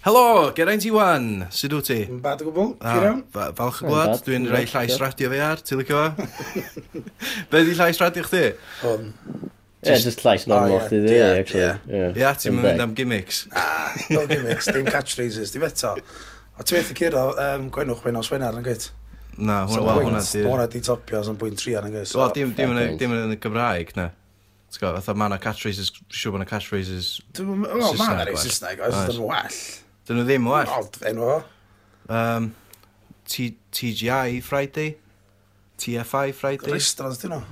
Helo, Geraint Iwan, sut wyt ti? Yn bad o gwbl, ah, ti'n iawn? Falch o gwlad, dwi'n rhoi llais radio fe ar, ti'n licio fo? Be di llais radio chdi? Hwn. Ie, just llais ah, normal chdi ddi, actually. Ie, ti'n mynd am gimmicks. Ah, no gimmicks, dim catchphrases, dim eto. O ti'n methu cyrra um, gwenwch fe'n os wenar yn gyd? Na, hwnna, hwnna di... Hwnna di topio, so'n bwynt tri yn gyd. Wel, dim yn y Gymraeg, na. T'w gwybod, fatha ma' na catchphrases, siw ma' na catchphrases Saesneg. Wel, ma' na rei Saesneg, oes, ddim yn well. Dyn nhw ddim well. Ond, enw o. Um, T TGI Friday. TFI Friday. Restaurant dyn nhw.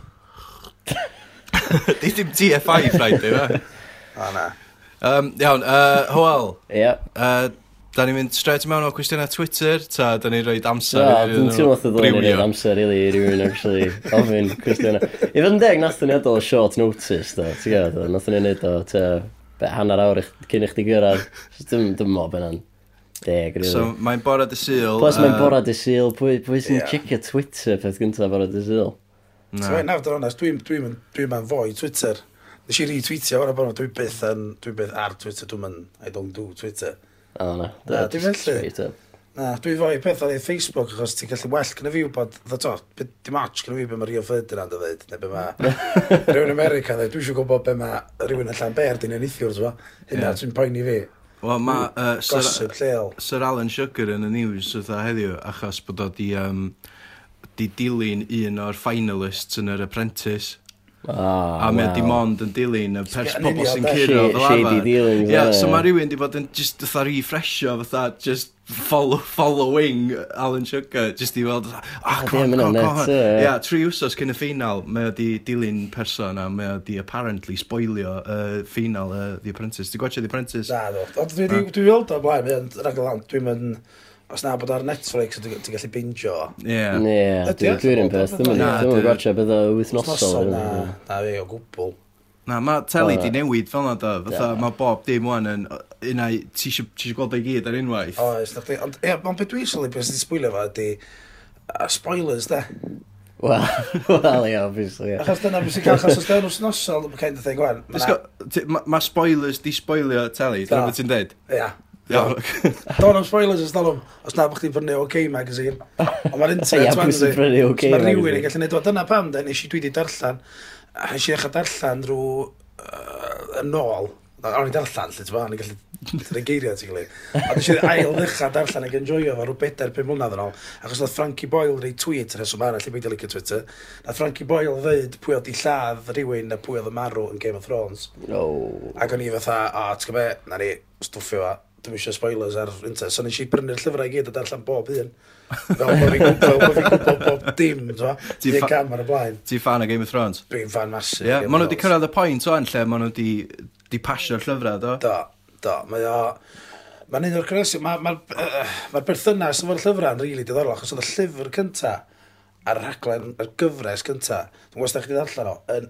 Di dim TFI Friday, na. O, na. Um, iawn, uh, Hwel. Ie. Yep. Uh, Da ni'n mynd straight mewn o cwestiynau Twitter, ta da ni'n rhoi amser no, i rhywun o'r brywio? Dwi'n rhoi amser, really, i rhywun actually ofyn cwestiynau. I fod yn deg, nath ni'n edrych o short notice, da, ti'n gael, nath ni'n edrych o, ta, be hanner awr cyn i chdi gyrraedd. Dwi'n dwi'n mob yna'n deg, really. So, mae'n bora dy syl. Plus, uh, mae'n bora dy syl. Pwy, pwy sy'n yeah. checio Twitter peth gyntaf bora dy syl? Na. So, mae'n nawr onest, dwi'n dwi dwi, dwi, fwy Twitter. Nes i retweetio o'r bod dwi'n byth, yn, dwi byth ar Twitter, dwi'n I don't do Twitter. O, na. Dwi'n felly. Na, dwi fwy pethau ei Facebook, achos ti'n gallu well gyda fi wybod, dda ddato, dim match gyda fi be mae Rio Ferdinand yn dweud, neu be mae rhywun America yn dweud, dwi eisiau gwybod be mae rhywun allan ber di'n enithiwr, ti'n fa? Hynna, yeah. ti'n poeni fi. Wel, mae uh, Sir, Sir Alan Sugar yn y news ytha heddiw, achos bod o di, um, di dilyn un o'r finalists yn yr Apprentice. Oh, a mae wow. dim ond yn dilyn y pers pobl sy'n curo fel arfer. Ie, so mae rhywun di bod yn just fatha refresho fatha, just follow, following Alan Sugar, just i weld, ah, come on, come on, Ia, tri wsos cyn y ffinal mae o di dilyn person a mae o di apparently spoilio y uh, ffinal uh, The Apprentice. Ti'n gwachio The Apprentice? Na, do. Ond dwi wedi weld o blaen, mynd, rhaid o dwi'n mynd, os na bod ar Netflix ti'n gallu binge o. Ie. Ie, dwi'n peth, dwi'n mynd gwachio beth o wythnosol. Na, na, fi o gwbl. Na, mae teli di newid fel na da, Fatha, yeah. mae bob dim wan yn unau, ti eisiau gweld o'i gyd ar unwaith. O, ys na chdi. Ond, ia, ond beth dwi'n sylwi beth sy'n sbwylio fo ydi, uh, spoilers, da. Wel, well, ia, obviously, ia. Achos dyna beth sy'n cael achos os dyn nhw'n nosol, mae'n kind of thing, wan. Mae spoilers di spoilio teli, dyna beth ti'n deud? Ia. Don am spoilers ys dalwm, os na bych chi'n prynu OK magazine. Ond mae'r internet, mae'n rhywun yn gallu neud o dyna pam, da, nes i dwi wedi darllen, Hes i ddechrau darllen drwy uh, yn ôl. O'n i darllen, lle ti'n bod, o'n i'n gallu dyn geiriau ti'n gilydd. A nes i ail ddechrau darllen ac enjoyo fo rhyw bedair pum mlynedd yn ôl. Achos oedd Frankie Boyle rei tweet yn eswm arall i beidio licio Twitter. Nath Frankie Boyle ddeud pwy oedd i lladd rhywun a pwy oedd y marw yn Game of Thrones. No. Ac o'n i fatha, o, ti'n gwybod, na ni, stwffio fa dim eisiau spoilers ar internet. So nes i brynu'r llyfrau i gyd a darllen bob un. Fel bod fi'n gwybod bob dim, ti'n fa... cam ar y blaen. Ti'n fan o Game of Thrones? Dwi'n fan masif. Yeah, maen nhw wedi cyrraedd y pwynt o'n lle maen nhw wedi pasio'r llyfrau, do? Do, do. Mae o... Mae'n un o'r cyrraedd, mae'r ma, ma, uh, ma berthynas efo'r llyfrau yn rili really diddorol, achos oedd y llyfr cynta a'r rhaglen, y gyfres cynta, dwi'n gwybod chi wedi o, yn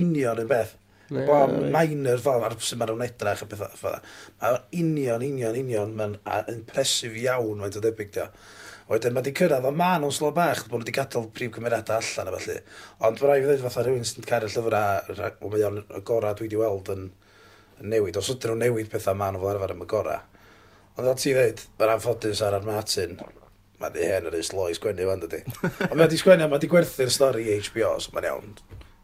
union yn beth. Wel, minor fel ar sy'n maen nhw'n edrach a bethau fel. Mae union, union, union, mae'n impresif iawn mae'n debyg dio. Wedyn mae wedi cyrraedd, ond maen nhw'n slo bach, bod nhw wedi gadael prif cymeriadau allan a felly. Ond mae'n rhaid i ddweud fatha rhywun sy'n cael y llyfrau, o mae o'n y gorau dwi wedi weld yn, yn newid. Os ydyn nhw'n newid pethau maen nhw fel arfer yn y gorau. Ond fel ti ddweud, mae'n anffodus ar ar Martin, mae di hen yr is i sgwennu fan dydy. Ond mae di sgwennu, mae di gwerthu'r stori HBO, so mae'n iawn.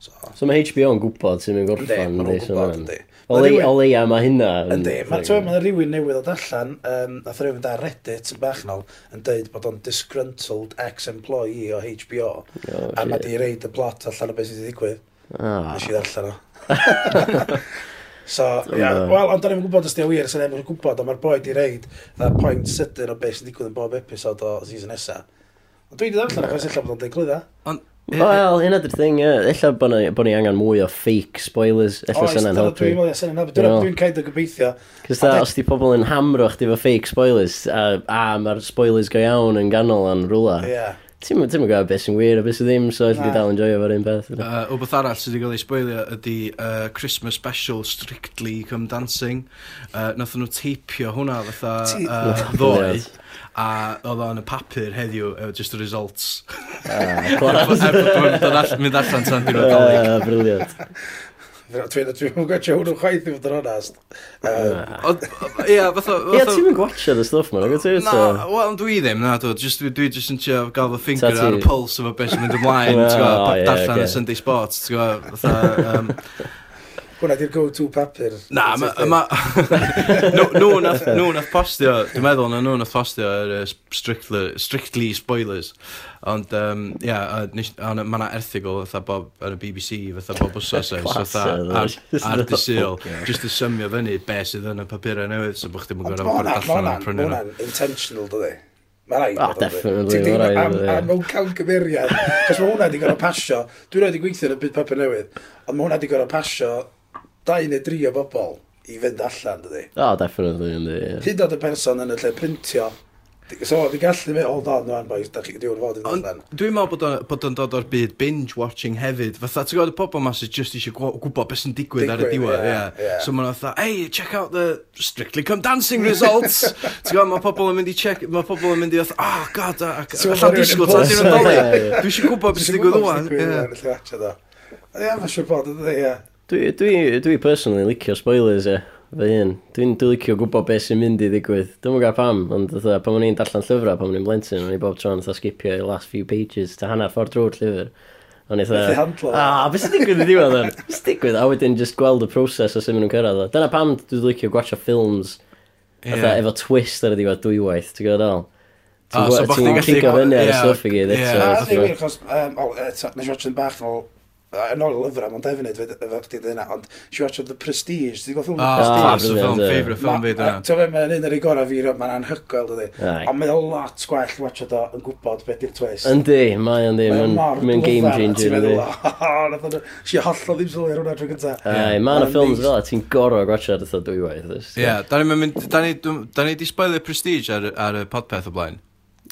So, so mae HBO yn gwybod sy'n mynd gorffan. Ynddi, maen nhw'n gwybod, ynddi. O leia mae hynna. Ynddi, mae rhywun newydd o dallan, um, nath rhywun da Reddit yn bach nol, yn dweud bod o'n disgruntled ex-employee o HBO. Oh, a mae di reid y plot allan o beth sydd wedi digwydd. Ah. Nes i ddarllen o. So, ia, yeah, wel, ond o'n i'n gwybod os di o wir, sy'n efo'n gwybod, ond mae'r boi di reid dda point sydyn o beth sy'n digwydd yn bob episod o season nesa. Ond dwi wedi ddarllen o, chos illa bod o'n deud glwydda. Ond Wel, hynna dy'r thing, ie. Ella bod ni, bo ni angen mwy o fake spoilers. Ella sy'n yn helpu. Dwi'n meddwl, sy'n yn helpu. Dwi'n cael dy gobeithio. Cys da, os di pobl yn hamro chdi fo fake spoilers, a, a mae'r spoilers go iawn yn ganol yn rhywle. Ie. Yeah. Ti'n ti'n gwybod beth sy'n wir a beth sy'n ddim, so alli di dal yn joio fo'r un peth. Uh, wbeth arall sydd wedi cael ei spoilio ydy uh, Christmas Special Strictly Come Dancing. Uh, Nothen nhw teipio hwnna fatha uh, ddoe. A oedd o'n y papur heddiw, uh, just the results. Ah, clas. Mynd allan tan diwrnod Briliant. Dwi'n dwi'n gwachio hwnnw chwaith i fod yn onast. Ia, fatha... Ia, ti'n mynd gwachio dy stwff ma'n gwachio? Na, wel, dwi ddim, na, dwi just, dwi dwi just yn tio gael fy ffinger ar y puls o fe beth sy'n mynd ymlaen, darllen y Sunday Sports, ti'n gwybod, fatha... Hwna di'r go-to papur. Na, ma... ma nhw nath, nath postio, dwi'n meddwl na nhw nath postio yr er, strictly, strictly spoilers. Ond, um, ia, yeah, mae yna erthigol fatha bob ar y BBC, fatha bob wsos oes, fatha ar dy syl. Just y symio fyny be sydd yn y papurau newydd, so bwch ddim yn gorau bod allan o'n prynu nhw. intentional, dydy. Mae rai. Ah, definitely, mae rhaid. Am, am mewn cawgymeriad. Cos mae hwnna wedi gorau pasio. Dwi'n rhaid i gweithio yn y byd papur newydd. Ond mae hwnna wedi gorau pasio dau neu dri o bobl i fynd allan, dydi? O, oh, definitely, yndi. Yeah. Hyd oed y person yn y lle printio, So, fi gallu fe, hold on, no, boys, da chi wedi fod yn allan. Dwi'n meddwl bod, bod yn dod o'r byd binge-watching hefyd. Fatha, ti'n gwybod y pobl mas sydd just eisiau gwybod beth sy'n digwydd, ar y diwedd. Yeah, yeah. So, mae'n fatha, hey, check out the Strictly Come Dancing results. ti'n gwybod, mae pobl yn mynd i check, mae pobl yn mynd i fatha, oh, god, a, a, allan disgwyl, ta, ti'n rhan doli. Dwi eisiau gwybod beth sy'n digwydd o'n. Ie, mae'n siŵr bod, ie. Dwi, dwi, dwi personally licio spoilers ie. Fe un. Dwi'n dwi licio gwybod beth sy'n mynd i ddigwydd. Dwi'n gwybod pam, ond dda, pan o'n i'n darllen llyfrau, pan o'n i'n blentyn, o'n i bob tro'n dda skipio i last few pages, ta hanner ffordd drwy'r llyfr. O'n i dda, a beth sy'n digwydd i ddiwedd yn? Beth sy'n digwydd? A wedyn just gweld y proses o sy'n mynd yn cyrraedd. Dyna pam dwi'n licio gwachio ffilms, yeah. efo twist ar y diwedd dwywaith, ti'n gwybod al? Ti'n gwybod, ti'n gwybod, ti'n gwybod, ti'n gwybod, ti'n gwybod, ti'n gwybod, ti'n gwybod, ti'n gwybod, ti'n gwybod, ti'n gwybod, ti'n gwybod, ti'n gwybod, ti'n gwybod, ti'n gwybod, yn ôl y lyfrau, mae'n defnydd efo chdi ddyn yna, ond si watch of the Prestige, ti'n gwybod ah, ffilm oh, Prestige? Oh, ffilm, ffeifr ffilm fi dyna. Ti'n gwybod, mae'n un o'r gorau fi, mae'n anhygoel, dydi. Ond mae'n lot gwell watch o do yn gwybod beth yw'r twist. Yndi, mae yndi, mae'n game changer, yndi. Ti'n meddwl, si hollol ddim sylwi ar hwnna trwy gyntaf. Ai, mae'n y ffilms fel, ti'n gorau gwachio ar ytho dwywaith. Ie, da ni di spoiler Prestige ar y podpeth o blaen?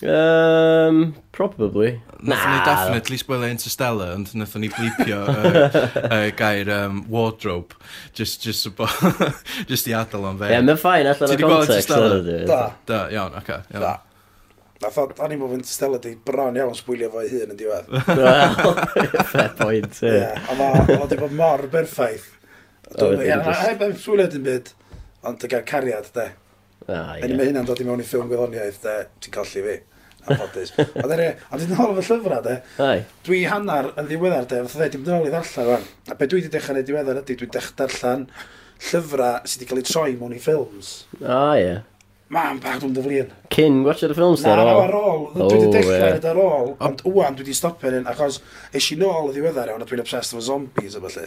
Um, probably. Nathon ni definitely spoiler Interstellar, ond nathon ni blipio uh, uh, gair um, wardrobe, just, just, bo, just i adael o'n fe. Ie, yeah, mae'n ffain allan o context. Da. Da, iawn, oce. Okay, da. Nath o, da o'n bod mynd Stella di bron iawn sbwylio fo'i hun yn diwedd. Wel, fair point, ie. Ie, Ond o, o di bod mor berffaith. Heb yn sbwylio dim byd, ond y gael cariad, de. Ah, yeah. Ie, mae hynna'n dod i mewn i ffilm gwyddoniaeth, de, ti'n colli fi anffodus. a dwi'n nôl fy llyfrau, de. Ai. Dwi hannar yn ddiweddar, de, fath o dde, dwi'n mynd i ddarllen, rwan. A be dwi wedi dechrau neud diweddar ydy, dwi'n dechrau darllen llyfrau sydd wedi cael eu troi mewn i ffilms. O, ie. Ma'n bach dwi'n dyflin. Cyn gwachod y ffilms ar ôl? Na, ar ôl. Dwi wedi dechrau ar ôl, ond wwan dwi wedi stopio'n un, achos eisiau nôl y ddiweddar iawn, a dwi'n obsessed efo zombies a felly.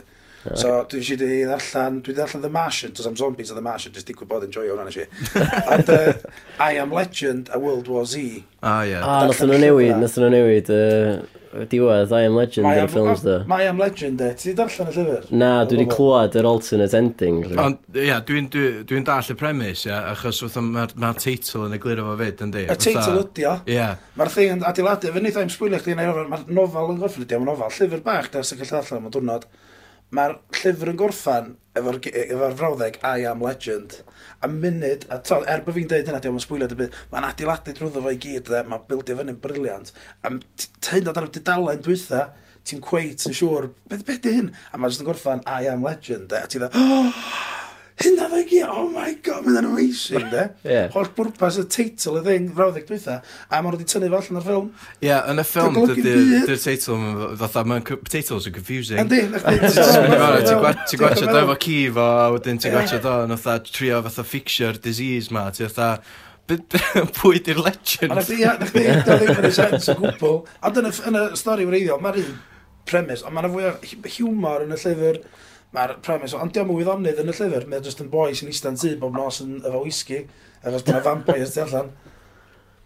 So dwi eisiau di ddarllen, dwi ddarllen The Martian, does am zombies o The Martian, jyst digwydd bod yn joio hwnna nes i. And uh, I Am Legend a World War Z. Ah, ie. Ah, nath nhw newid, nath nhw newid. Uh, diwedd I Am Legend yn y ffilms da. My Am Legend e, ti darllen y llyfr? Na, dwi wedi clywed yr alternate ending. Ond, ia, dwi'n dwi, dwi dall y premis, ia, achos mae'r ma teitl yn egluro fo fyd, yndi? Y teitl ydi o. Ie. Mae'r thing yn adeiladu, fe wnaeth I'm sbwylio chdi, mae'r nofel yn gorffen ydi, mae'n nofel, llyfr bach, da, sy'n gallu allan, mae'n diwrnod mae'r llyfr yn gorffan efo'r e- efo frawddeg I am legend. A munud, a to, er bod fi'n dweud hynna, diolch yn sbwylio dy byd, mae'n adeiladu drwyddo fo i gyd, dde, mae'n bildio fyny'n briliant. A teud ar y dudalen dwytha, ti'n cweit yn siŵr, beth, beth di hyn? A mae'n jyst yn gorffan I am legend, dde, a ti'n dweud, oh! hynna fe gyd, oh my god, mae'n amazing, de. yeah. Holl bwrpas y teitl y ddyn, frawddeg dwytha, a mae'n wedi tynnu fo allan o'r ffilm. Ie, yn y ffilm, dy'r teitl, fatha, mae'n teitls yn confusing. Yndi, Ti'n gwachio do efo ci fo, a wedyn ti'n gwachio do, yn fatha, trio fatha fixture disease ma, ti'n fatha, pwy di'r legend? A na di, na di, na chdi, na di, na di, na di, na di, na di, na di, na di, na di, na mae'r premis, ond diolch yn wyddonydd yn y llyfr, mae'n just yn boi sy'n eistedd yn tŷ bob nos yn efo whisky, achos mae'n vampires tu allan.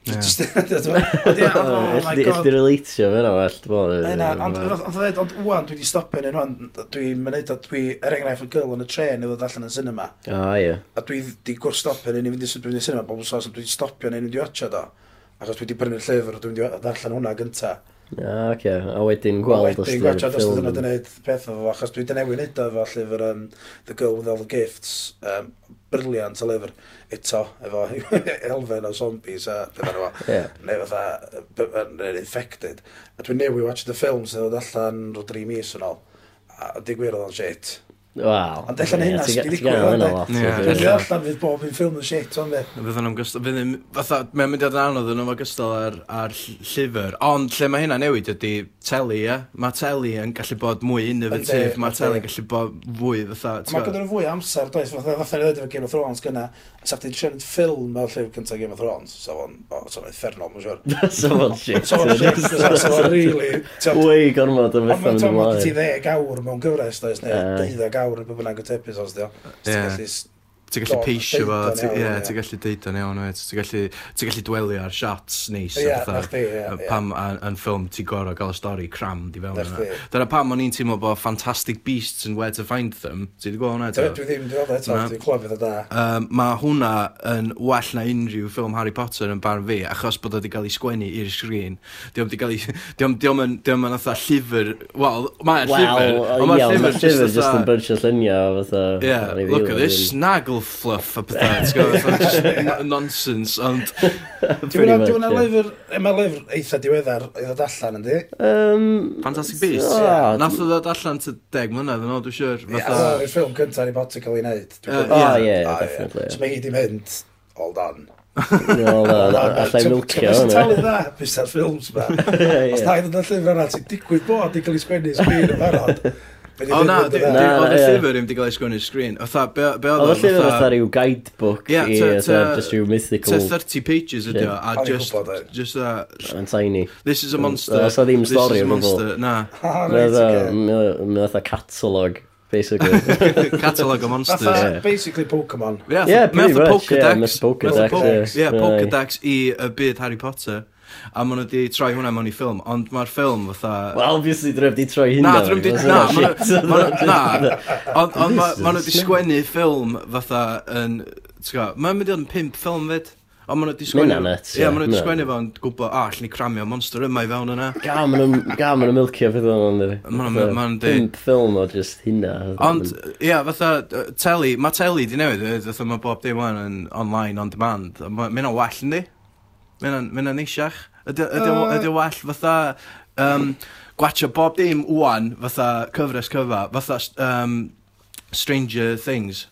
Just, oh, oh my god. Ydy relatio fe na well, bod. Yna, ond wwan, dwi wedi stopio yn hwn, dwi'n mynd o, dwi, er enghraifft y girl yn y tren i ddod allan yn cinema. O, ie. A dwi wedi gwrstopio yn un i fynd i sydwyd yn cinema, bob sos, dwi wedi stopio yn un i wedi watcha do. Achos dwi wedi prynu'r llyfr, dwi wedi darllen hwnna gyntaf. A, oce. A wedyn gweld os dwi'n ffilm. Wedyn gweld os dwi'n gwneud peth o fo, achos dwi wedi newid nid efo llyfr um, The Girl with All the Gifts. Um, briliant o lyfr eto, efo elfen o zombies a beth yna fo. Neu fatha, neu infected. A dwi'n newid watch the films sydd oedd allan rhyw 3 mis yn ôl. A digwyr oedd o'n shit. Wel. Ond allan hynna sy'n digwydd. Ie, allan fydd bob yn ffilm yn shit, ond fe. Fydd yn ymgystal, fydd yn, fatha, mae'n mynd i i'r anodd yn ymgystal ar, ar llyfr. Ond lle mae hynna newid ydy teli, ie? Mae teli yn gallu bod mwy innovative, mae teli yn gallu bod fwy, fatha. Mae gyda'n fwy amser, does, fatha, fatha, fatha, fatha, Game of Thrones gyna, sa'ch ti'n siarad ffilm o'r llyfr cyntaf Game of Thrones, so fo'n, o, so fo'n effernol, mwyn siwr. So fo'n shit. So fo'n shit, so fo'n really. Way gormod o bethau yn ymlaen. Ond mae'n ti ddeg awr mewn gyfres, does, neu deuddeg awr awr yn bydd bynnag o tepus os dio. Yeah. Ti'n gallu peisio fo, ie, ti'n gallu deud o'n iawn, ti'n gallu, ti gallu dwelio ar shots neis, ie, yeah, pam yn ffilm ti'n gorau gael y stori cram di fewn yna. Dyna pam o'n i'n teimlo bod Fantastic Beasts and Where to Find Them, ti'n di gweld hwnna eto? Dwi ddim, dwi ddim eto, dwi'n clywed fydd o da. Um, Mae hwnna yn well na unrhyw ffilm Harry Potter yn barn fi, achos bod o wedi cael ei sgwennu i'r sgrin. Diolch wedi cael ei, diolch yn, diolch yn atho llyfr, wel, mae'r llyfr, ond mae'n llyfr mae'r llyfr jyst just yn bunch o lluniau, fatha. Ie, look at this, snagl Elf fluff a pethau, ti'n gwybod, nonsense, ond... Dwi'n meddwl, lyfr, mae lyfr eitha diweddar i ddod allan, yndi? Um, Fantastic Beasts? Yeah. Nath o ddod allan ty deg mlynedd yn ôl, dwi'n siŵr. Ie, yw'r ffilm cyntaf Harry Potter cael ei wneud. O, ie, oh, definitely. So mae hi di mynd, hold on. No, no, no, allai milcio. Ti'n talu dda, bys pisa'r ffilms ma. Os da i ddod â llyfr yna, ti'n digwydd bod i cael ei sgwennu sgrin yn barod. O na, oedd y llyfr ddim wedi cael ei sgwynnu sgrin. Oedd y llyfr oedd rhyw guidebook i just rhyw mythical... 30 pages ydi o, a just... E. just that... Yn tiny. This is a monster. Oedd ddim stori yn bobl. Na. Mi oedd catalog. Basically. Catalog o monsters. Fatha, basically Pokemon. Yeah, yeah pretty much. Yeah, Pokedex. Yeah, Pokedex i y byd Harry Potter a maen nhw wedi troi hwnna mewn i ffilm, ond mae'r ffilm fatha... Well, obviously, dwi wedi troi hynna. Na, dwi wedi... Na, na, ond maen nhw wedi sgwennu ffilm fatha yn... Mae'n mynd i fod yn pimp ffilm fyd. Ond maen nhw wedi sgwennu... Mae'n nuts, ie. Ie, maen nhw wedi sgwennu fo'n gwybod, a, ah, allan ni cramio monster yma i fewn yna. Ga, maen nhw'n milcio fydd o'n dweud. Maen nhw'n dweud. ffilm o just hynna. Ond, ie, fatha, teli, mae teli di newid, fatha mae bob dim yn online on demand. Mae'n o well yn di. Mae yna'n neisiach. Ydy o'n well fatha um, gwatio bob dim wwan fatha cyfres cyfa, fatha um, Stranger Things.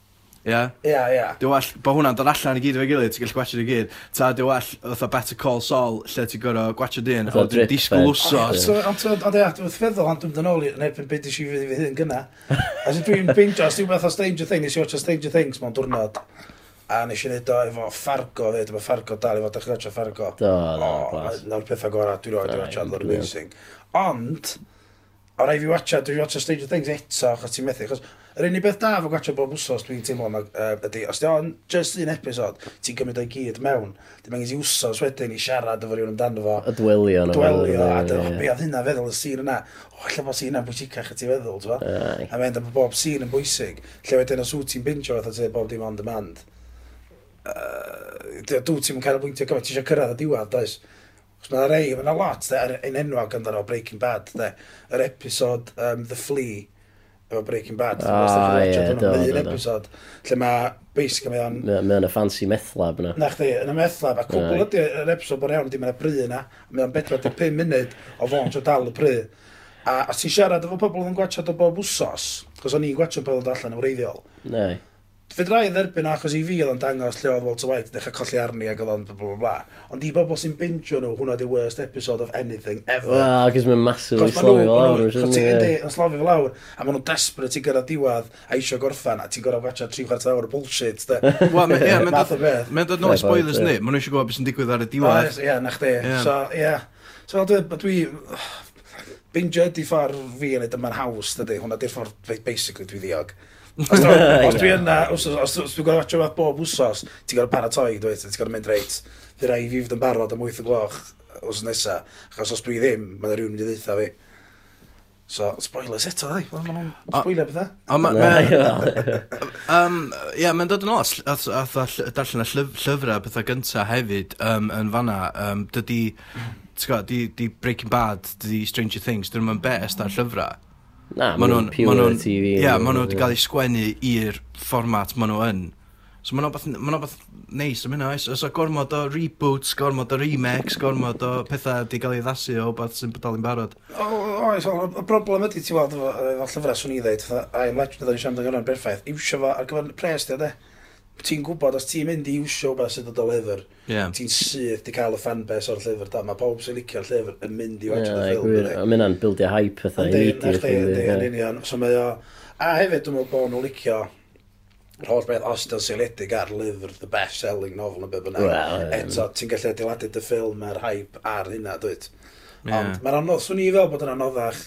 Ia? Ia, ia. Dwi'n well, bo hwnna'n dod allan i gyd efo'i gilydd, ti'n gallu gwachio'r i gyd. Ta, dwi'n well, fatha Better Call Saul, lle ti'n gorau gwachio dyn, o dwi'n disgwyl wsos. Ond ia, dwi'n feddwl, ond dwi'n dyn ôl yn erbyn beth eisiau fi hyn gyna. yn gynna. Dwi'n bingo, dwi'n fatha Stranger Things, eisiau watcha Stranger Things mewn diwrnod. A nes i wneud o efo Fargo ddweud, efo Fargo dal efo dechrau watcha Fargo. Do, do, glas. Nawr pethau gorau, dwi'n rhoi, dwi'n watcha Lord Amazing. Ond, o rai fi watcha, dwi'n watcha Stranger Things eto, achos ti'n methu, achos yr unig beth da fo watcha bob wsos dwi'n teimlo yma ydy, os di o'n just un episod, ti'n cymryd o'i gyd mewn, dim angen i wsos wedyn i siarad efo rhywun amdano fo. Y dwelio. Y dwelio, a be oedd hynna feddwl y sîn yna, o, lle bod sîn yna'n bwysicach y ti'n feddwl, ti'n A mae'n bod bob sîn yn bwysig, lle wedyn os wyt ti'n bintio fatha ti'n bob dim on demand uh, dwi ti'n cael bwyntio gymaint eisiau cyrraedd y diwedd, does? Os mae'n rei, mae'n lot, de, ar yn enwog amdano Breaking Bad, de. Yr episod um, The Flea, efo Breaking Bad. Ah, ie, do. Mae'n episod, lle mae, basically, mae o'n... Mae o'n y fancy methlab yna. Na chdi, yn y methlab, a cwbl ydy yr episod bod iawn, di mae'n y bry yna, mae o'n 45 munud o fo'n tro dal y bry. A, os ti'n siarad efo pobl yn gwachod o bob wsos, chos o'n i'n gwachod pobl yn allan o wreiddiol. Nei. Fedra i dderbyn achos i fi oedd o'n dangos lle oedd Walter White dechrau colli arni ac oedd o'n bla bla bla. Ond i bobl sy'n bintio nhw, hwnna di worst episode of anything ever. Wel, cos mae'n massively slofi fel awr. Cos ti'n slofi fel awr, a maen nhw'n desperate i gyrra diwad a eisiau gorffan, a ti'n gorau watcha 3 chwarter awr o bullshit. Wel, ie, mae'n dod nôl spoilers ni, maen nhw eisiau gwybod beth sy'n digwydd ar y diwad. Ah, ie, na chdi. So, ie. So, dwi, bingio ydi ffordd fi yn edrych ma'n haws, dydy, Hwna di'r ffordd basically dwi ddiog. Os, do, os dwi yna, os, os, os dwi'n gorfod atio bob wsos, ti'n gorfod paratoi, ti'n gorfod mynd reit, dwi'n rai i fi fydd yn barod am 8 o gloch os nesa, achos os dwi ddim, mae'n rhywun wedi ddeitha fi. So, spoilers eto, ddai. Maen nhw'n spoiler bydda. O, ma... Ie, mae'n dod yn ôl, a darllen y llyfrau pethau gyntaf hefyd um, yn fanna, um, dydy ti'n di, di Breaking Bad, di Stranger Things, dyn nhw'n best ar llyfrau. Na, maen nhw'n pure ma TV. Ie, yeah, maen nhw wedi cael ei sgwennu i'r fformat maen nhw yn. So maen nhw'n beth neis am hynna, oes? Oes o gormod o reboots, gormod o remakes, gormod o pethau wedi cael ei ddasu o beth sy'n bydal i'n barod. Oes, y broblem ydy ti'n weld efo llyfrau swn i ddeud, I legend ddod yn siarad yn gyrra'n berffaith, iwsio fo ar gyfer pres di o de ti'n gwybod, os ti'n mynd i iwsio beth sydd o lyfr, yeah. ti'n syth di cael y fanbase o'r llyfr, da, mae pob sy'n licio'r llyfr yn mynd i watch yeah, the film. Yeah, mynd yn bildio hype pethau. Yn union, so mae o... A hefyd, dwi'n meddwl bod nhw'n licio yr holl beth os dy'n seiliedig ar lyfr, the best-selling novel yn beth bynnag. Well, Eto, ti'n gallu adeiladu dy ffilm a'r hype ar hynna, dweud. Yeah. Ond mae'n anodd, swn i fel bod yn anoddach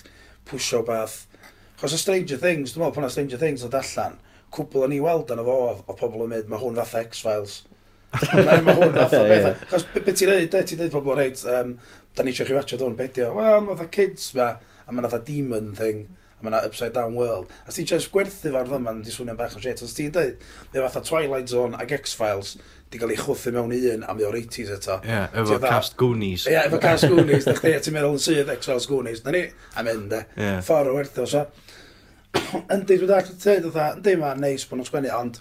pwysio beth. Chos o Stranger Things, dwi'n meddwl pan o Stranger Things o allan, cwbl o'n i weld arno fo, o pobl yn mynd, mae hwn fath X-Files. mae hwn fath o beth. Chos beth ti'n dweud, ti'n dweud pobl reit, um, da ni eisiau chi watchad dwi'n bedio, wel, mae fatha kids ma, a mae fatha demon thing, a mae'n upside down world. A ti'n just gwerthu fo'r ddim, mae'n di swnio'n bach o shit. Os ti'n dweud, mae fatha Twilight Zone ag X-Files, di gael ei chwthu mewn i un am i o'r 80s eto. Ie, yeah, efo cast Goonies. Ie, yeah, efo cast Goonies, da chdi, ti'n meddwl yn sydd X-Files Goonies, na ni, a mynd, de. Yeah. Ffordd o werthu, so. Yndi, dwi'n dall yn dweud yndi mae'n neis bod nhw'n sgwennu, ond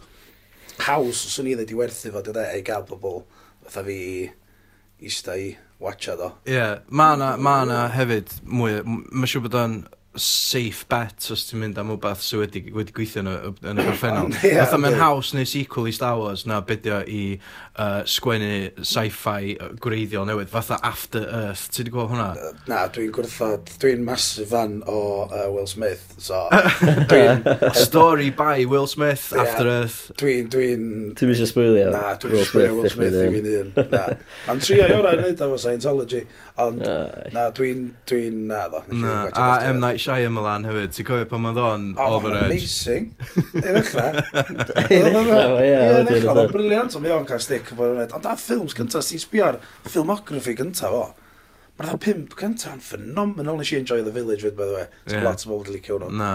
haws swn i ddweud i werthu fo, dwi'n ei gael pobl fatha fi i ista i watcha do. Ie, yeah, mae yna ma hefyd mwy, mae'n siŵr bod o'n safe bet os ti'n mynd am wbeth sydd wedi, wedi gweithio yn y, yn y gorffennol. yeah, Fatha mae'n haws neu sequel i Star Wars na bydio i uh, sgwennu sci-fi gwreiddiol newydd. Fatha After Earth, ti wedi gweld hwnna? Na, dwi'n gwrthod, dwi'n massive fan o uh, Will Smith, so... dwi'n... Story by Will Smith, yeah, After Earth. Dwi'n... Dwi'n... Ti'n mysio spoilio? Na, dwi'n spoilio Will Smith i fi'n un. Na. Ma'n trio i o'r ei wneud efo Scientology. Ond, uh, na, dwi'n, dwi'n, na, ddo. Na, a M. Night Shyamalan hefyd, ti'n cofio pan oedd o'n edge? amazing. Yn uchra. Yn uchra, ie. Yn uchra, oedd briliant, ond mi o'n cael stick. Ond a ffilms gyntaf, ti'n sbio'r filmography gyntaf o. Mae'n dda pimp gyntaf yn phenomenal. Nes i enjoy The Village, fyd, by the way. Ti'n yeah. lot o bobl wedi licio hwnnw. Na.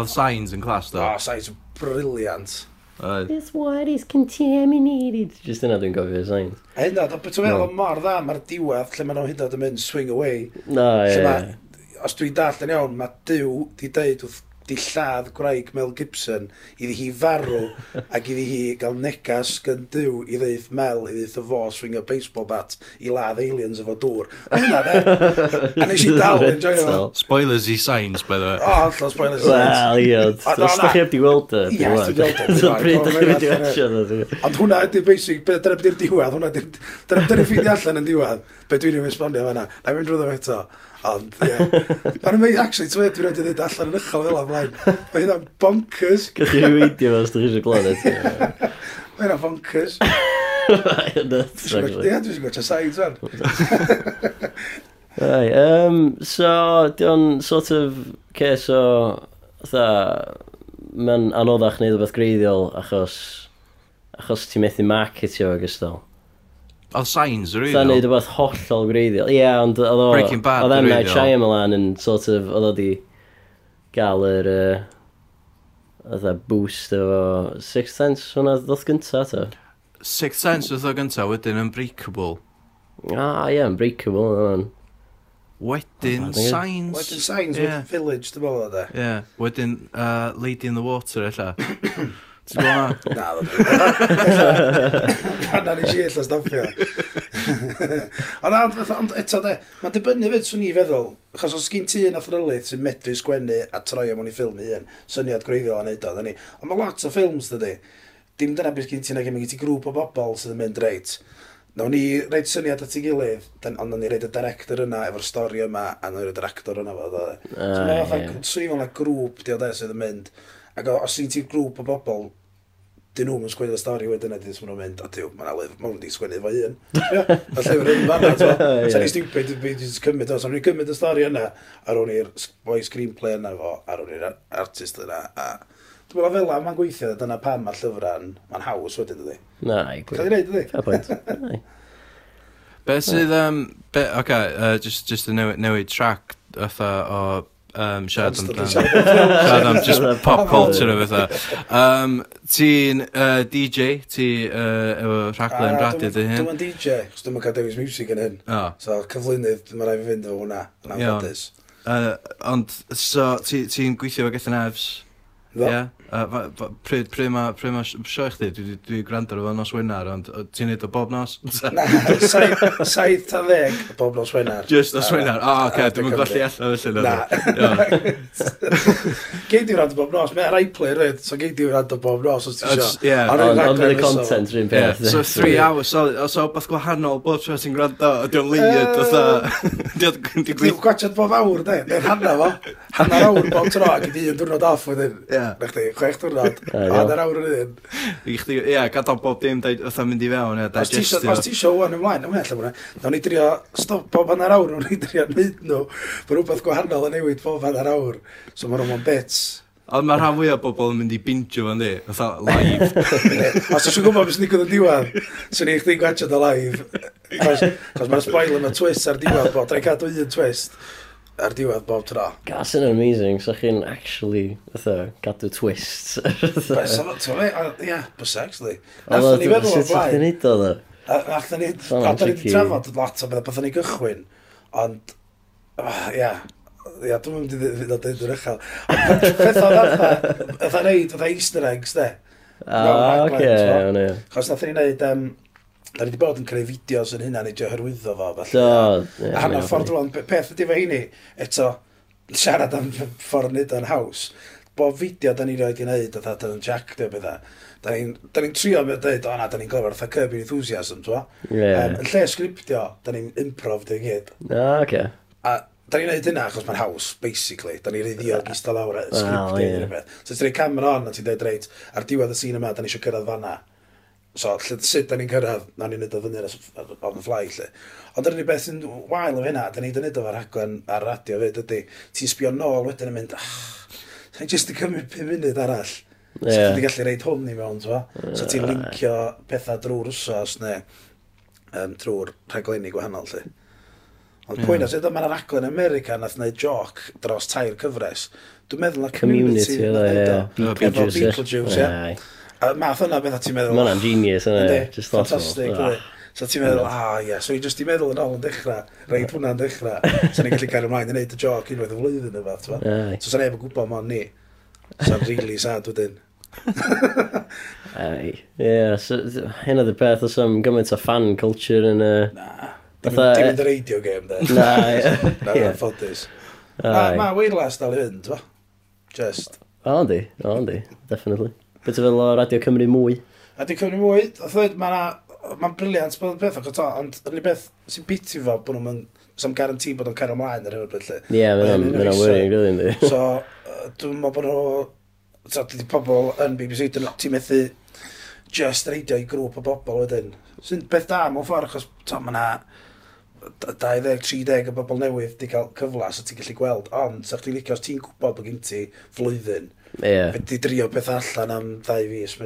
Oedd Signs yn clas, do? Oh, Signs yn briliant. This water is contaminated. Just yna dwi'n gofio signs. A hynna, beth ti'n meddwl mor dda, mae'r diwedd lle maen nhw'n hyd yn mynd swing away. No, ie. Os dwi'n dall yn iawn, mae Dyw di deud wrth di lladd gwraig Mel Gibson iddi hi farw ac iddi hi gael negas gan dyw i ddeith Mel i ddeith y fo swing a baseball bat i ladd aliens efo dŵr. A hynna de. A nes i dal yn joio fo. Spoilers i signs, by the way. O, allan spoilers i signs. Wel, iod. Os da chi heb di weld e, di weld. Ie, pryd da chi wedi watch e. Ond hwnna ydy'r basic, dyna beth byddi'r diwedd, hwnna dyna byddi'r ffiddi allan yn diwedd. Be dwi'n ei wisbonio fanna. Na i fynd drwy ddim eto. Ond, ie. Ond mae'n actually, ti'n dwi'n wedi dweud allan yn uchel fel ymlaen. Mae hynna'n bonkers. Gwych chi weidio fo os ydych chi eisiau glod eto. Mae hynna'n bonkers. Ie, dwi'n siŵr gwaetha sain, fan. Right, um, so, di'n sort of case o, dda, mae'n anoddach wneud o beth greiddiol achos, achos ti'n methu marketio ag gystal. Oedd Signs yr Sa'n neud rhywbeth hollol greiddiol. Ie, ond oedd o... Breaking Bad Oedd M. Night Shyamalan yn sort of... Oedd o di gael yr... Oedd uh, boost o... Sixth Sense, hwnna ddoth gynta, to. Sixth Sense ddoth o gynta, wedyn Unbreakable. Ah, ie, yeah, Unbreakable, hwnna'n... Wedyn Signs. Wedyn Sainz, yeah. Village, dy bod o de. Ie, wedyn uh, Lady in the Water, ella. Ti'n gwybod na? Na, na ni si eitha stopio. Ond ond eto de, mae'n dibynnu fyd swn i feddwl, achos os gyn ti un athrylydd sy'n medru sgwennu a troi am o'n i ffilm i un, syniad greiddiol a neud o, dda ni. Ond mae lot o ffilms, dydy, dim dyna beth gyn ti na gymryd ti grŵp o bobl sydd yn mynd reit. Nawn ni reid syniad at ei gilydd, dan, ond nawn ni reid y director yna efo'r stori yma, a nawn ni reid yr actor yna fo. Uh, so, mae'n yeah. swnio fel grŵp, diolch sydd yn mynd. Ac os ti'n grŵp o bobl dyn nhw'n sgwennu y stori wedyn a dyn nhw'n mynd, a diw, mae'n alif, mae'n wedi sgwennu fo un. a llyfr yn fanna, so, sa'n i stupid, fi wedi cymryd o, sa'n i cymryd y stori yna, a o'n i'r boi screenplay yna fo, a o'n i'r artist yna, a Dwi'n meddwl fel mae'n gweithio, dyna pam mae'r llyfrau'n, mae'n haws wedyn, dydy. Na, i gwir. Cael ei wneud, dydy. dydi? Be sydd, um, be, oce, okay, uh, just, just a newid, newid track, otha o um, siarad am dan. Siarad am just pop culture o fatha. Um, ti'n uh, DJ, ti uh, efo rhaglen radio dy hyn? Dwi'n DJ, chos dwi'n cael dewis music yn hyn. Oh. So cyflwynydd, mae rhaid i fynd o hwnna. Yn anffodus. Uh, ond, so, ti'n ti gweithio efo Gethin Evs? Do. Yeah? Uh, pryd, pryd mae pryd ma sio i chdi, dwi, dwi gwrando ar nos Wener, ond ti'n neud o bob nos? Na, saith ta ddeg bob nos Wener. Just nos Wener, o, oh, oce, dwi'n golli allan felly. Na. Geid di wrando bob nos, mae'n rai player so geid di wrando bob nos os ti'n sio. Ond fydd y content rhywun peth. So three hours, os o beth gwahanol, bob tro ti'n gwrando, dwi'n leid, dwi'n gwneud. Dwi'n gwachod bob awr, de, dwi'n hanna fo. Hanna'r awr bob tro, ac i di yn diwrnod off wedyn. Ie chwech diwrnod, a dyna'r awr yn un. I chdi, ia, gadael bob dim, fatha mynd i fewn, ia, digestio. Os ti isio o'n ymlaen, ymlaen allan hwnna, nawn ni drio stopo fan ar awr, nawn ni drio neud nhw, bod rhywbeth gwahanol yn newid bob fan ar awr, so mae nhw'n bits. Ond mae rhan fwyaf o bobl yn mynd i bingio fan di, fatha live. Os ti'n gwybod beth sy'n digwydd yn diwedd, sy'n i chdi'n gwachod o live. Cos mae'r spoiler, mae twist ar diwedd bod, rhaid cadw un twist ar diwedd bob tro. Gas yn amazing, so chi'n actually, fatha, gadw twist. Bys, ie, bys actually. Nath ni feddwl o'r blaen. Sut ni o dda? Nath ni, pan da ni'n trafod lot o beth, beth ni gychwyn, ond, ia. Ia, dwi'n mynd i ddweud o ddeud yr uchel. Peth o'n fatha, fatha neud, fatha easter eggs, de. Ah, oce, o'n i. Chos nath ni neud, Da ni wedi bod yn creu fideos yn hynna, nid hyrwyddo fo. Do, ie. A hanner ffordd rwan, peth ydy fe hynny, eto, siarad am ffordd nid o'n haws. Bob fideo da ni roed i wneud, oedd da yn Jack, dy bydda. Da ni'n ni trio mewn dweud, o na, da ni'n gofio fatha Kirby Enthusiasm, twa. Yeah. Um, yn lle sgriptio, da ni'n improv dy gyd. Ah, okay. A da ni'n neud hynna achos mae'n haws, basically. Da ni'n reiddio ac eistedd lawr, sgriptio, well, yeah. So ti'n rhoi camera on, a ti'n dweud, reit, ar diwedd y sîn yma, da ni eisiau cyrraedd fanna. So, lle, sut da ni'n cyrraedd, na ni'n neud o fyny ar y fly, lle. Ond yr unig beth sy'n wael o hynna, da ni'n neud o'r rhaglen ar radio fyd, ydy, ti'n sbio nôl wedyn yn mynd, ah, sa'n jyst yn cymryd 5 munud arall. Yeah. So, ti'n gallu reid hwn i mewn, twa. So, ti'n lincio pethau drwy'r wsos, neu um, drwy'r rhaglenni gwahanol, lle. Ond pwynt yeah. ydw, mae'n raglen America nath wneud joc dros tair cyfres. Dwi'n meddwl na community, community yeah. efo Beetlejuice, yeah. A math yna beth ti'n meddwl... Mae'n genius yna, yeah, just thought Fantastic, dwi. So ti'n meddwl, ah, ie, so i just i meddwl yn ôl yn dechrau, reid hwnna'n dechrau, so ni'n gallu cael ymlaen i wneud y joc unwaith y flwyddyn y fath, ti'n meddwl. So sa'n efo gwybod mo'n ni. Sa'n really sad wedyn. Ie, so, hyn oedd y peth, oes am gymaint o fan culture yn y... Na, dim yn radio game, de. Na, ie. Na, ffodus. Na, ah, ma, Wales dal i fynd, fa? Just. O, oh, o, oh, definitely. Beth fel o Radio Cymru mwy? Radio Cymru mwy, a ddweud, mae'n ma briliant bod yn peth ac to, ond yn i beth sy'n biti fo, bod nhw'n sam garanti bod nhw'n cael ymlaen ar hyn o bryd. Ie, mae'n worrying, really. So, dwi'n meddwl bod nhw, so, dydy pobl yn BBC, dyn nhw, ti'n methu just reidio i grŵp o bobl wedyn. Sy'n beth da, mewn ffordd, achos, to, mae yna 20-30 o bobl newydd di cael cyfle, so ti'n gallu gweld, ond, sa'ch ti'n licio, os ti'n gwybod bod gen ti flwyddyn, Yeah. Fe di drio beth allan am ddau fus,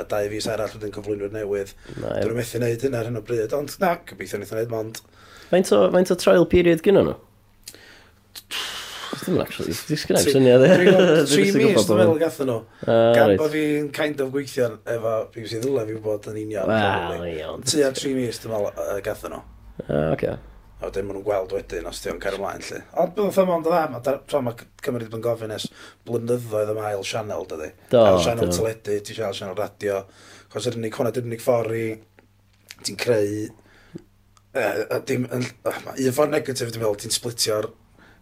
a ddau fus arall wedyn cyflwynwyr newydd. No, Dwi'n methu wneud hynna ar hyn o bryd, ond na, gobeithio wnaeth wneud mond. Faint o, faint o trial period gynnu nhw? Dwi'n actually, dwi'n sgynnu am syniad e. Tri mis, dwi'n meddwl gatho nhw. Ah, Gan bod fi'n kind of gweithio efo BBC Ddwla, fi'n bod yn union. Wel, iawn. Tua tri mis, dwi'n meddwl gatho nhw. Ah, okay. A wedyn maen nhw'n gweld wedyn os ti'n cario ymlaen lle. Ond bydd yn ffyma ond o dda, mae tra mae Cymru wedi bod yn gofyn es blynyddoedd yma ail sianel, dydy. Do, ail sianel teledu, ti'n sianel sianel radio. Chos yr unig hwnna, dy'r unig ffordd i ti'n creu... Uh, dim, uh, un ffordd negatif, dwi'n meddwl, ti'n splitio'r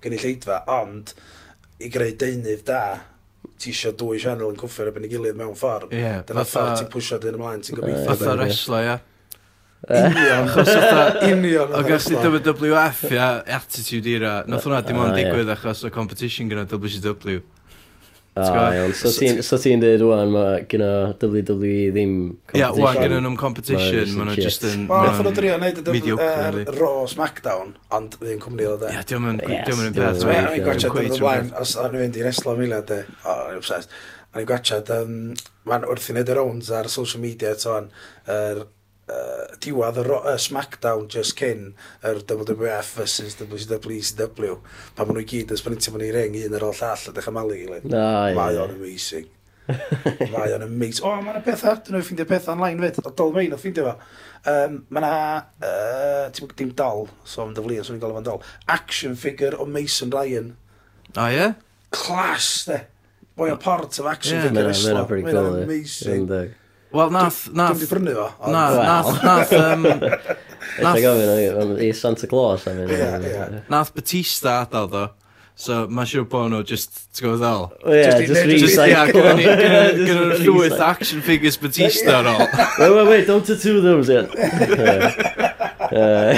gynulleidfa, ond i greu deunydd da, ti eisiau dwy sianel yn cwffio'r ebyn i gilydd mewn ffordd. Yeah, Dyna ffordd ti'n pwysio dyn ymlaen, ti'n gobeithio. Fatha wrestler, ia. Union, achos oedd union. Ac os ni WWF, ia, attitude era, nath hwnna dim ah, ond digwydd achos y competition gyda WCW. Ah, iawn. So ti'n dweud rwan, mae gyda WWE ddim competition. Ia, wwan, gyda nhw'n competition, maen nhw just yn... Wel, nath nhw drio wneud y er, Raw Smackdown, ond ddim cwmni o e. Ia, diolch yn peth. Ie, ni'n gwachod yn blaen, os o'n i'n mynd i reslo mila, de, o, ni'n obsessed. O'n i'n gwachod, um, ma'n wrth i wneud y rounds ar social media, to'n, uh, diwad y uh, SmackDown just cyn yr WWF versus WCW pa maen nhw i gyd ysbrintio mewn i ring un ar ôl llall a dechrau malu gilydd. No, Mae o'n amazing. Mae o'n amazing. O, mae'n yna pethau, dyn nhw'n ffeindio pethau online fyd. O, dol fein o ffeindio fo. Um, mae yna, uh, ti'n dim dol, so am dyflu, so ni'n golofan dol, action figure o Mason Ryan. O, ie? Yeah? Class, de. Boi o part of action yeah, figure. Mae'n amazing. Wel, nath... nath di brynu fo. Na, nath... Nath... Um, nath... gofyn i Santa Claus. I mean, yeah. Nath Batista adal ddo. So, mae siŵr bod nhw just, ti'n gwybod ddol? Yeah, just recycle. Gyda nhw llwyth action figures Batista ar ôl. Wait, wait, wait, don't tattoo those yet. Uh,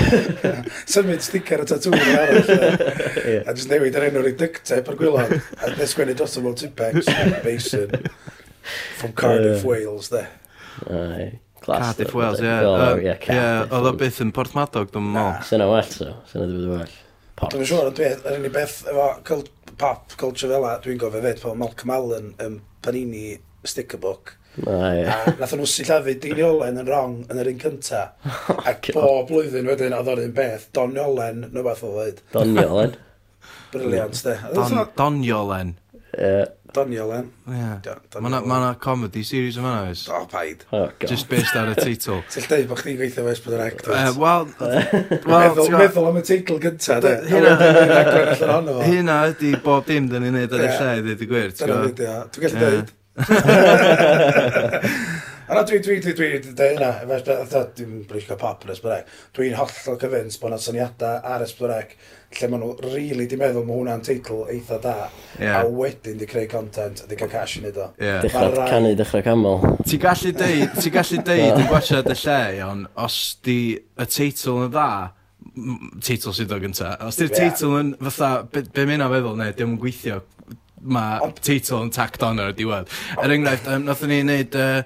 Symud sticker y tattoo yn arall. A just newid yr enw'r i duct ar gwylod. A nesgwennu dros o fel Tipex, Basin. from Cardiff, uh, Wales, there. Class Cardiff uh, Wales, um, ie. Ie, oedd o byth yn Portmadog, dwi'n mol. Syna well, so. Syna dwi'n well. Port. Dwi'n siŵr, yr unig beth efo pop culture fel dwi'n gofio fed, fel Malcolm Allen yn Panini sticker book. A nath nhw sillafu Dini Olen yn wrong yn yr un cynta. Oh, Ac bob blwyddyn wedyn oedd o'r un beth, Donny Olen, nhw beth o ddweud. Donny Olen? Briliant, de. Donny Olen. Ie. Doniol, eh? Olen. Ie. Mae yna eh. comedy series yma, oes? O, paid. Oh, God. Just based ar y teitl. Ti'n dweud bod chdi'n gweithio fes bod yr act, oes? Eh, wel, meddwl, meddwl am y teitl gynta, de. Hynna ydy bob dim dyn ni'n neud ar y lle, dweud y gwir. Dwi'n gallu dweud. Yna dwi, dwi, dwi, dwi, dwi, yna, dwi'n brisgo pop yn ysbryd. Dwi'n hollol cyfyns bod yna syniadau ar ysbryd lle maen nhw really di meddwl mae hwnna'n teitl eitha da, yeah. a wedyn di creu content a di cael cash i neud o Yeah. Dechrau rai... canu, dechrau camol Ti'n gallu deud, ti'n gallu deud yn gwachod y lle, iawn, os di y teitl yn dda, teitl sydd o gynta, os di'r yeah. teitl yn fatha, be, be mynd feddwl, neu, dim yn gweithio, mae teitl yn tacked on ar y diwedd. Er enghraifft, um, nath ni wneud uh,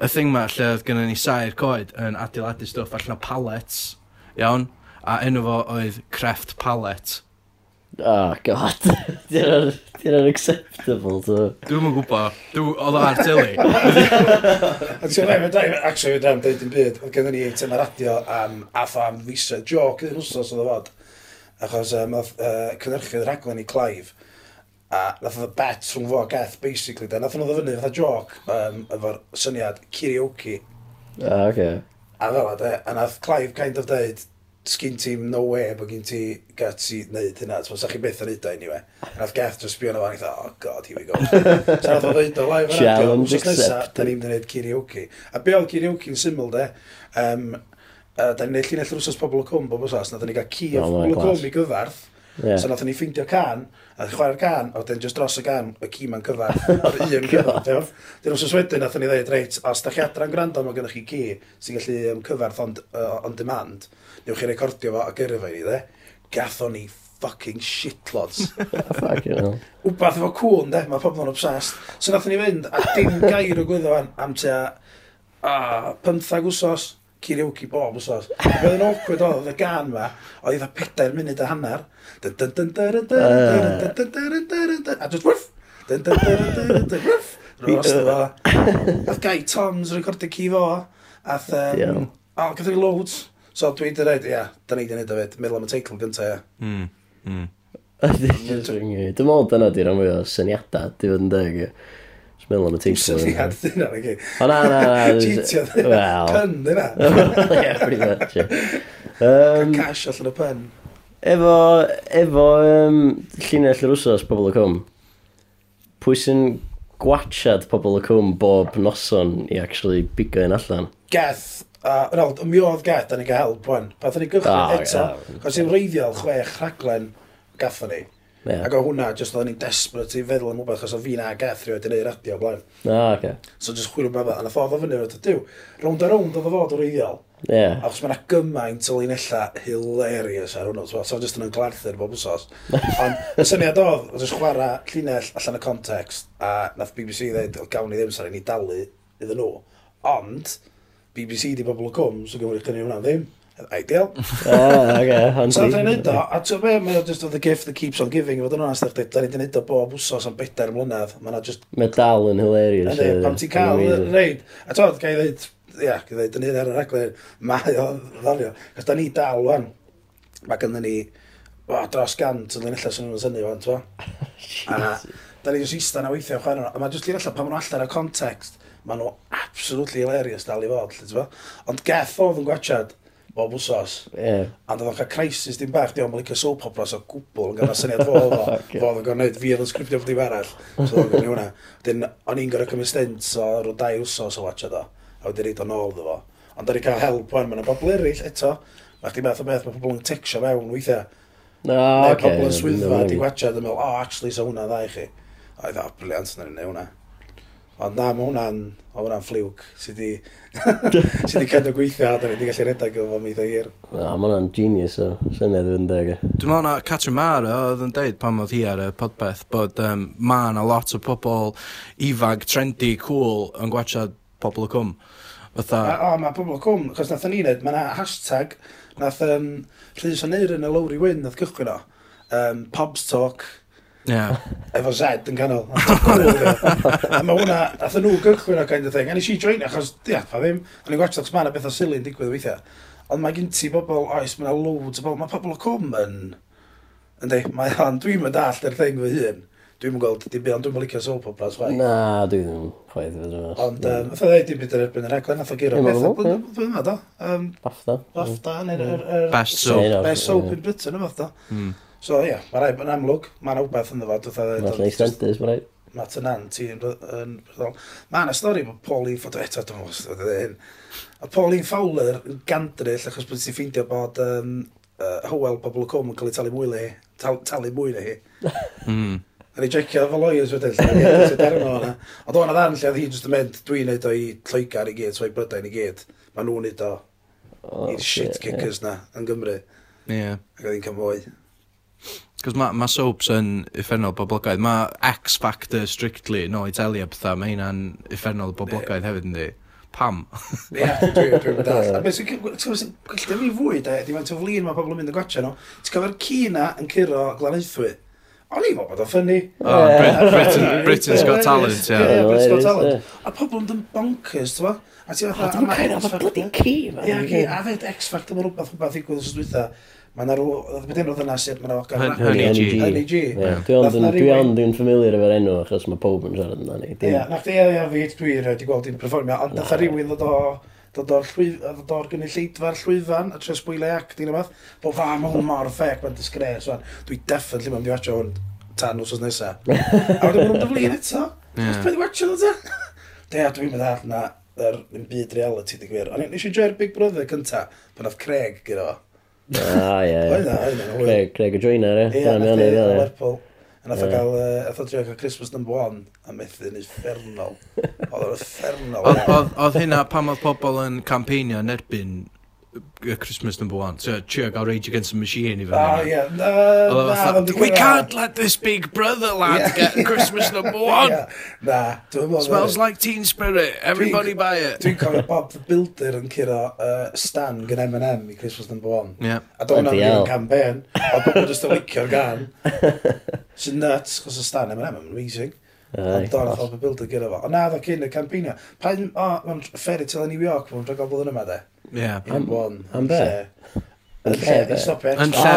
y thing ma lle oedd gennym ni sair coed yn adeiladu stwff allan o pallets, iawn? a enw fo oedd Creft Palette. Oh, god. Di'n unacceptable, to. Dwi'n mwyn gwybod. Oedd ar tili. Ti'n rhaid, mae'n actually, mae'n rhaid deud yn byd. Oedd gennym ni eitem ar radio am ath am fisoedd joc iddyn wsos oedd o fod. Achos um, oedd uh, cynnyrchydd rhaglen i Clive. A nath oedd bet rhwng fo a Geth, basically. Da, nath oedd o fyny, fatha joc um, efo'r syniad karaoke. Ah, oce. Okay. A fel a de, a nath Clive kind of deud, sgyn ti'n no way bod gen ti guts i wneud hynna. Ti'n sa'ch chi beth yn neud o anyway. Nath Geth dros bio na fan, eitha, oh god, here we go. Sa'n nath o ddeud o live yn radio. Wsos nesa, da ni'n mynd i wneud karaoke. A be oedd karaoke yn syml de, um, uh, da ni'n neud llinell rwsos pobl o cwm, bob os os, nath ni gael ci o pobl o cwm i gyfarth. Yeah. So nath ni ffeindio can, a chwarae'r can, a wedyn just dros y can, y ci ma'n cyfarth, ar un cyfar. Dyn nhw'n wedyn nath ni ddeud, reit, os da chi adran gwrando, mae gennych chi ci sy'n gallu um, cyfarth on, uh, on demand, newch chi recordio fo a gyrfa i ni, dde? Gatho ni fucking shitlods. Fucking hell. Wbath efo cwn, de? Mae pobl yn obsessed. So nath ni fynd, a dim gair o gwyddo fan, am te a 15 wsos, karaoke bob wsos. Bydd yn awkward oedd y gan ma, oedd eitha pedair munud a hanner. A just wrff! Wrff! Roedd gai Tom's recordio ci fo, ath... Um, yeah. O, gath ni loads. So dwi wedi dweud, ia, da ni wedi gwneud o fyd, hmm, hmm. meddwl am y teitl gyntaf, ia. Mm. Mm. Dwi'n meddwl dyna di'r am fwy o syniadau, di fod yn deg, ia. Dwi'n meddwl am y teitl. Syniad dyna, na gyd. O na, na, na. Cheatio dyna, pun dyna. Ie, pretty much, ie. Um, cash allan y pen. Efo, efo um, llinell yr wsos, pobl y cwm, pwy sy'n gwachad pobl y cwm bob noson i actually bigo un allan? Geth A Ronald, mi oedd gad, da ni gael help, wan. Path ni gychwyn eto, chos i'n reiddiol chwech rhaglen gatho ni. Yeah. Ac o hwnna, just oedden ni'n desperate i feddwl am wbeth, chos o fi na Geth rhywbeth yn neud radio blaen. Ah, okay. So just chwilio mae fel, a na ffordd o fyny, oedd diw, rownd a rownd oedd o fod o reiddiol. Yeah. Achos mae yna gymaint o linella hilarious ar hwnnw, so just yn ynglarthu'r bob wsos. Ond y syniad oedd, oedd just chwarae llinell allan y context, a nath BBC ddeud, gawn ni ddim sa'n ni dalu iddyn nhw. Ond, BBC di bobl o cwm, so gymryd cynnig hwnna ddim. Ideal. Ah, oce, ond So, dwi'n neud o, a ti'n be, mae'n just the gift that keeps on giving, fod yn onast, dwi'n da ni di neud o bob wsos am bedair mlynedd, mae na just... Mae dal yn hilarious. Ydy, pam ti'n cael reid, a ti'n gael dweud, ia, gael dweud, dyn ni ar y raglen, mae o ddario, cos da ni dal wan, mae gynnu ni, o, dros gant yn ddynella sy'n nhw'n syni, wan, ti'n A da ni jyst eistedd na weithio, chwarae, a mae jyst i'r allan pan maen nhw allan o context, maen nhw absolutely hilarious dal i fod, lle ti'n Ond geth oedd yn gwachad bob wsos. Yeah. A oedd o'n cael crisis dim bach, diolch yn licio soap operas o gwbl, yn gyda syniad fo fo, o. Fo oedd yn gwneud fi oedd yn sgriptio bod dim arall. So oedd yn gwneud hwnna. Dyn, o'n i'n gorau cymryd stint o rhyw dau wsos o watchad o. A wedi reid o'n ôl ddo fo. Ond o'n i'n cael help o'n, mae'n bobl eraill eto. Mae chdi beth o beth, mae pobl yn tecsio fewn weithiau. No, Neu okay. pobl yn swyddfa, di gwachad yn meddwl, oh, actually, so hwnna dda i chi. Oedd o, briliant, na'n ei wneud hwnna. Ond na, mae hwnna'n hwnna fliwc sydd wedi sy cadw gweithio a da ni wedi gallu redag efo mi dda hir. Na, mae hwnna'n genius o syniad yn deg. E. Dwi'n meddwl na Catrin Mara oedd yn deud pan oedd hi ar y podpeth bod um, ma na lot o pobl ifanc, trendy, cool yn gwachod pobl y cwm. Fytha... O, mae pobl y cwm, chos nath ni wneud, mae yna hashtag nath um, Rhys yn y Lowry Wyn nath gychwyn o. Um, Pobs Talk, Yeah. Efo Z yn canol. a mae hwnna, atho nhw gychwyn o kind of thing. A nes i join achos, ia, pa ddim. A ni'n gwaethaf, mae yna bethau silyn digwydd weithiau. Ond mae gen ti bobl, oes, mae yna loads o bobl. Mae pobl o cwm yn... Yndi, mae hon, dwi'n mynd all yr thing fy hun. Dwi'n mynd gweld, dim byd, ond dwi'n mynd licio soap operas, chwaith. Na, dwi ddim chwaith fy yma. Ond, fatha dweud, dim byd yn erbyn yr aglen, fatha gyro beth. Dwi'n mynd, do. Bafta. Bafta, neu'r... Best soap. Best soap in Britain, o bafta. Hmm. So ie, yeah, mae'n rhaid yn amlwg, mae'n awbeth yn ddefaid. Mae'n lle Icelanders, mae'n rhaid. Mae Tynan, ti yn brydol. Mae yna stori bod Pauline fod eto, dwi'n meddwl, fawr hyn. A Pauline Fowler yn gandryll achos bod ti'n ffeindio bod um, uh, Howell Pobl y Cwm yn cael ei talu mwy le hi. Tal, talu mwy na hi. mm. A ni jecio efo lawyers wedyn, sy'n derno hwnna. Ond o'n addan lle oedd hi jyst yn mynd, dwi'n neud o i Lloegar i gyd, so i Brydain i gyd. Mae nhw'n neud o i'r shit kickers na, yn Gymru. Ie. Yeah. Ac oedd hi'n cymwyd. Cos mae ma soaps yn effernol boblogaidd. Mae X Factor strictly, no Italy a pethau, mae hynna'n effernol boblogaidd hefyd yn di. Pam? Ie, dwi'n dweud. A beth sy'n Gallu dyfu fwy, da, di faint o flin mae pobl yn mynd yn gwatio nhw. Ti'n cofio'r ci na yn curo glanaethwy. O'n i'n meddwl bod o'n ffynnu. Ah, Britain's Got Talent, ie. Yeah, Britain's Got Talent. A pobl yn dyn bonkers, ti'n A ti'n meddwl... A dwi'n cael bod o'n bloody ci, man. Ie, a fed X Factor mae rhywbeth yn bath i os dwi'n Mae yna rhyw, beth enw dyna sut mae'n ogar. Honey G. Honey G. Dwi ond yn familiar efo'r enw achos mae pob yn siarad yna ni. Ie, na chdi e a fi dwi wedi gweld i'n performio, ond dda rhywun ddod o dod o'r ddod o'r gynulleidfa'r llwyfan a tres bwyle ac dyn yma bod fa mae hwn mor ffec mae'n disgres dwi definitely mae'n diwatio hwn tan wsos nesa a wedyn mae'n dyflin eto yeah. dwi'n watio nhw ta de a dwi'n meddwl na yr byd reality di gwir ond nes i joio'r Big Brother cynta pan oedd Craig gyda fo Ah, ie, ie. E, e, e, Craig Joiner, ie. Ie, nath i Lerpol. A nath o gael, nath o drio cael Christmas number one, a methu'n yn uffernol. Oedd o'n uffernol. Oedd hynna pam oedd pobl yn campeinio yn erbyn Christmas number one. So, trio gael Rage Against the Machine i fe. Oh, yeah. No, Although na, fatha, we ah. can't let this big brother lad yeah. get Christmas number one. yeah. Na, dwi'n meddwl. Smells like teen spirit, everybody dwi, buy it. Dwi'n cofio Bob the Builder yn curo uh, Stan gan M&M i Christmas number one. Yeah. A dwi'n meddwl yn campaign, a bobl jyst yn licio'r gan. Sy'n nuts, chos o Stan M&M yn amazing. Ond don oedd Bob the Builder gyda fo. Ond na, ddo cyn y campaign. Pa'n, o, mae'n fairy tale yn New York, mae'n dragol blwyddyn yma, de. Yeah. Am, am be? Yn lle, yn lle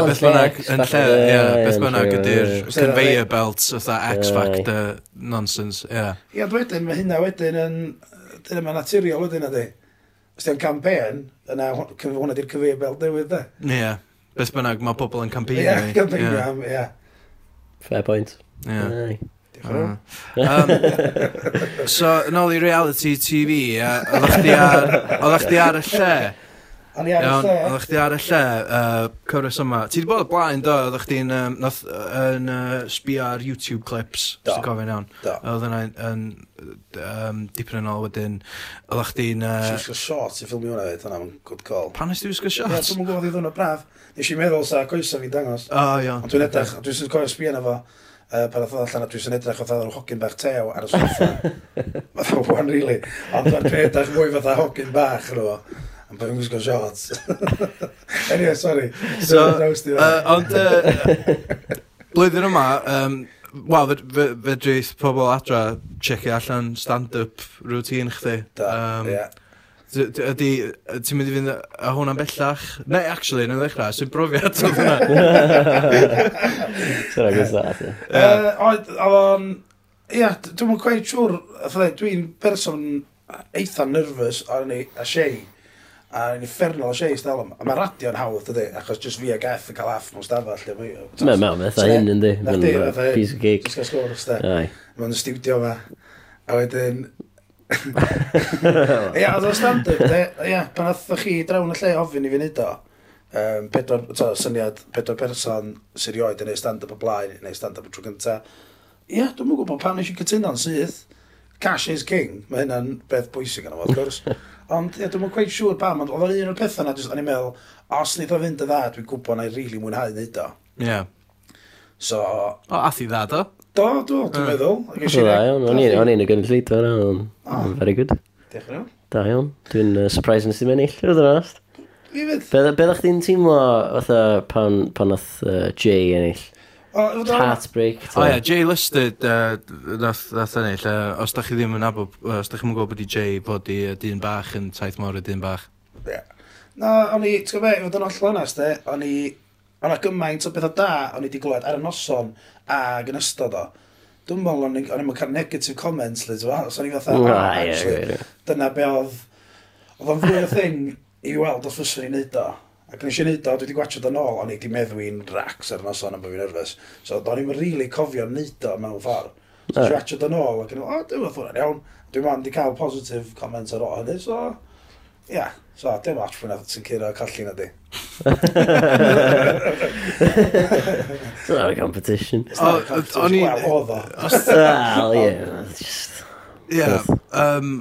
beth bynnag, yn lle, ie, beth bynnag ydy'r conveyor e? belts ytha X-Factor nonsense, ie. Ie, wedyn, mae hynna wedyn yn, dyna mae'n naturiol wedyn ydy. Os ti'n campaign, yna hwnna di'r conveyor belt newydd, da. Ie, beth bynnag, mae pobl yn campaign. Ie, campaign, ie. Fair point. Ie. Diolch Um, so, yn ôl i reality TV, oeddech chdi ar y lle? O'n i ar y lle. Oeddech chdi ar y lle, uh, cyfres yma. Ti wedi bod y blaen, do, oeddech chdi'n um, yn uh, sbio ar YouTube clips, os ti'n gofyn iawn. Oedd yna yn um, dipyn yn ôl wedyn, oeddech chdi'n... Uh, Ti'n sgwrs shorts i ffilmio hwnna, dyna mae'n good call. Pan ysdi wisgo shorts? Ie, dwi'n gwybod i ddwn o braf. Nes i meddwl sa coesa fi'n dangos. O, iawn. Ond dwi'n edrych, dwi'n sy'n sgwrs sbio yna fo uh, pan oedd allan a dwi'n edrych oedd o'n hogyn bach tew ar y soffa. Mae'n dda wan, really. Ond dwi'n edrych mwy fatha hogyn bach nhw. Am bydd yn gwisgo shorts. anyway, sorry. So, uh, ond, uh, blwyddyn yma, um, Wel, fe, fe, pobl adra checio allan stand-up routine chdi. Da, um, yeah. Ydy, ti'n mynd i fynd a hwnna'n bellach? Ne, actually, yn y ddechrau, sy'n brofiad o hwnna. Ti'n rhaid gwrs Oedd, o'n... ia, dwi'n mwyn gweud siwr, dwi'n person eitha nervous ar ni a Shea a yn infernal o Shea stel A mae radio'n hawdd, ydy, achos just fi a Geth yn cael aff mewn stafell. Mae'n mewn, fatha hyn, yndi. Mae'n piece of cake. Mae'n studio yma. A wedyn, Ia, oedd o stand-up, de. ia, pan oedd chi drawn y lle ofyn i fi wneud o, um, pedwar, to, syniad, pedwar person sy'n rioed yn neud stand-up o blaen, neu stand-up o tro gynta. Ia, dwi'n mwyn gwybod pan eisiau cytuno'n sydd. Cash is king, mae hynna'n beth bwysig yna, wrth gwrs. Ond ia, dwi'n mwyn quite siŵr pam, ond oedd o'n un o'r pethau yna, o'n i'n meddwl, os nid o fynd y dda, dwi'n gwybod na i rili really mwynhau neud o. Ie. Yeah. So... O, ath i dda do? Do, do, dwi'n ah. meddwl. Da iawn, O'n i'n y gynllid o'n o'n very good. Diolch yn iawn. Da iawn. Dwi'n uh, surprised nes i'n ennill, roedd yn ast. Be ddech chi'n teimlo fatha pan, pan oedd uh, Jay ennill? Heartbreak. O ia, Jay Lister nath ennill. Os da chi ddim yn abod, os da chi'n gwybod bod i Jay bod i dyn bach yn taith mor y dyn bach. Na, o'n i, ti'n gwybod, i fod yn oll honest, e, o'n i, o'n i gymaint o bethau da, o'n i wedi glwed ar y noson, ag yn ystod o, dwi'n meddwl o'n i'n cael negative comments, le, ti'n meddwl, so o'n i fatha, oh, actually, dyna be oedd, oedd o'n fwy o thing i weld os fyswn i'n neud o. Ac nes i neud o, dwi wedi gwachod yn ôl, o'n i wedi meddwl i'n racs ar noson am bod fi'n nerfus. So do'n i'n really cofio neud o mewn ffordd. So, no. Dwi'n gwachod yn ôl, ac yn o, dwi'n meddwl hwnna'n iawn. Dwi'n meddwl, di cael positive comments ar ôl hynny, so Ia, so dim ots fwy'n sy'n curo colli na di. It's not a competition. Oh, o'n i... Wel, Wel, ie. Just... Ie.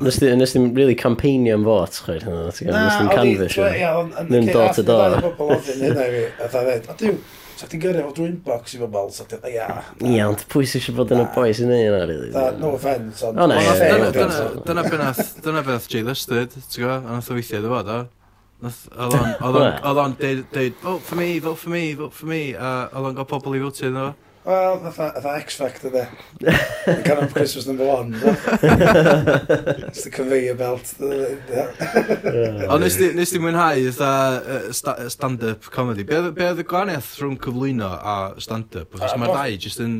Nes ddim really campaignio am fot, chweud hynny. Nes ddim canfys. Nes ddim door to door. Nes ddim bobl ofyn hynny. Nes ddim Sa ti'n gyrru o drwy'n box i bobl, sa ti'n ia. Ia, ond pwy sy'n bod yn y boi sy'n ei yna, really? No offence, ond... O, na, dyna benath, dyna benath Jay Listed, ti'n gwa, a nath o weithio iddo fo, do. Oedd o'n deud, vote for me, vote for me, vote for me, a oedd o'n gael pobl i fwtio iddo fo. Wel, fatha X-Factor de. Yn can of Christmas number one. It's the conveyor belt. Ond nes di mwynhau fatha stand-up comedy. Be oedd y gwahaniaeth rhwng cyflwyno a stand-up? Os mae'r dau jyst yn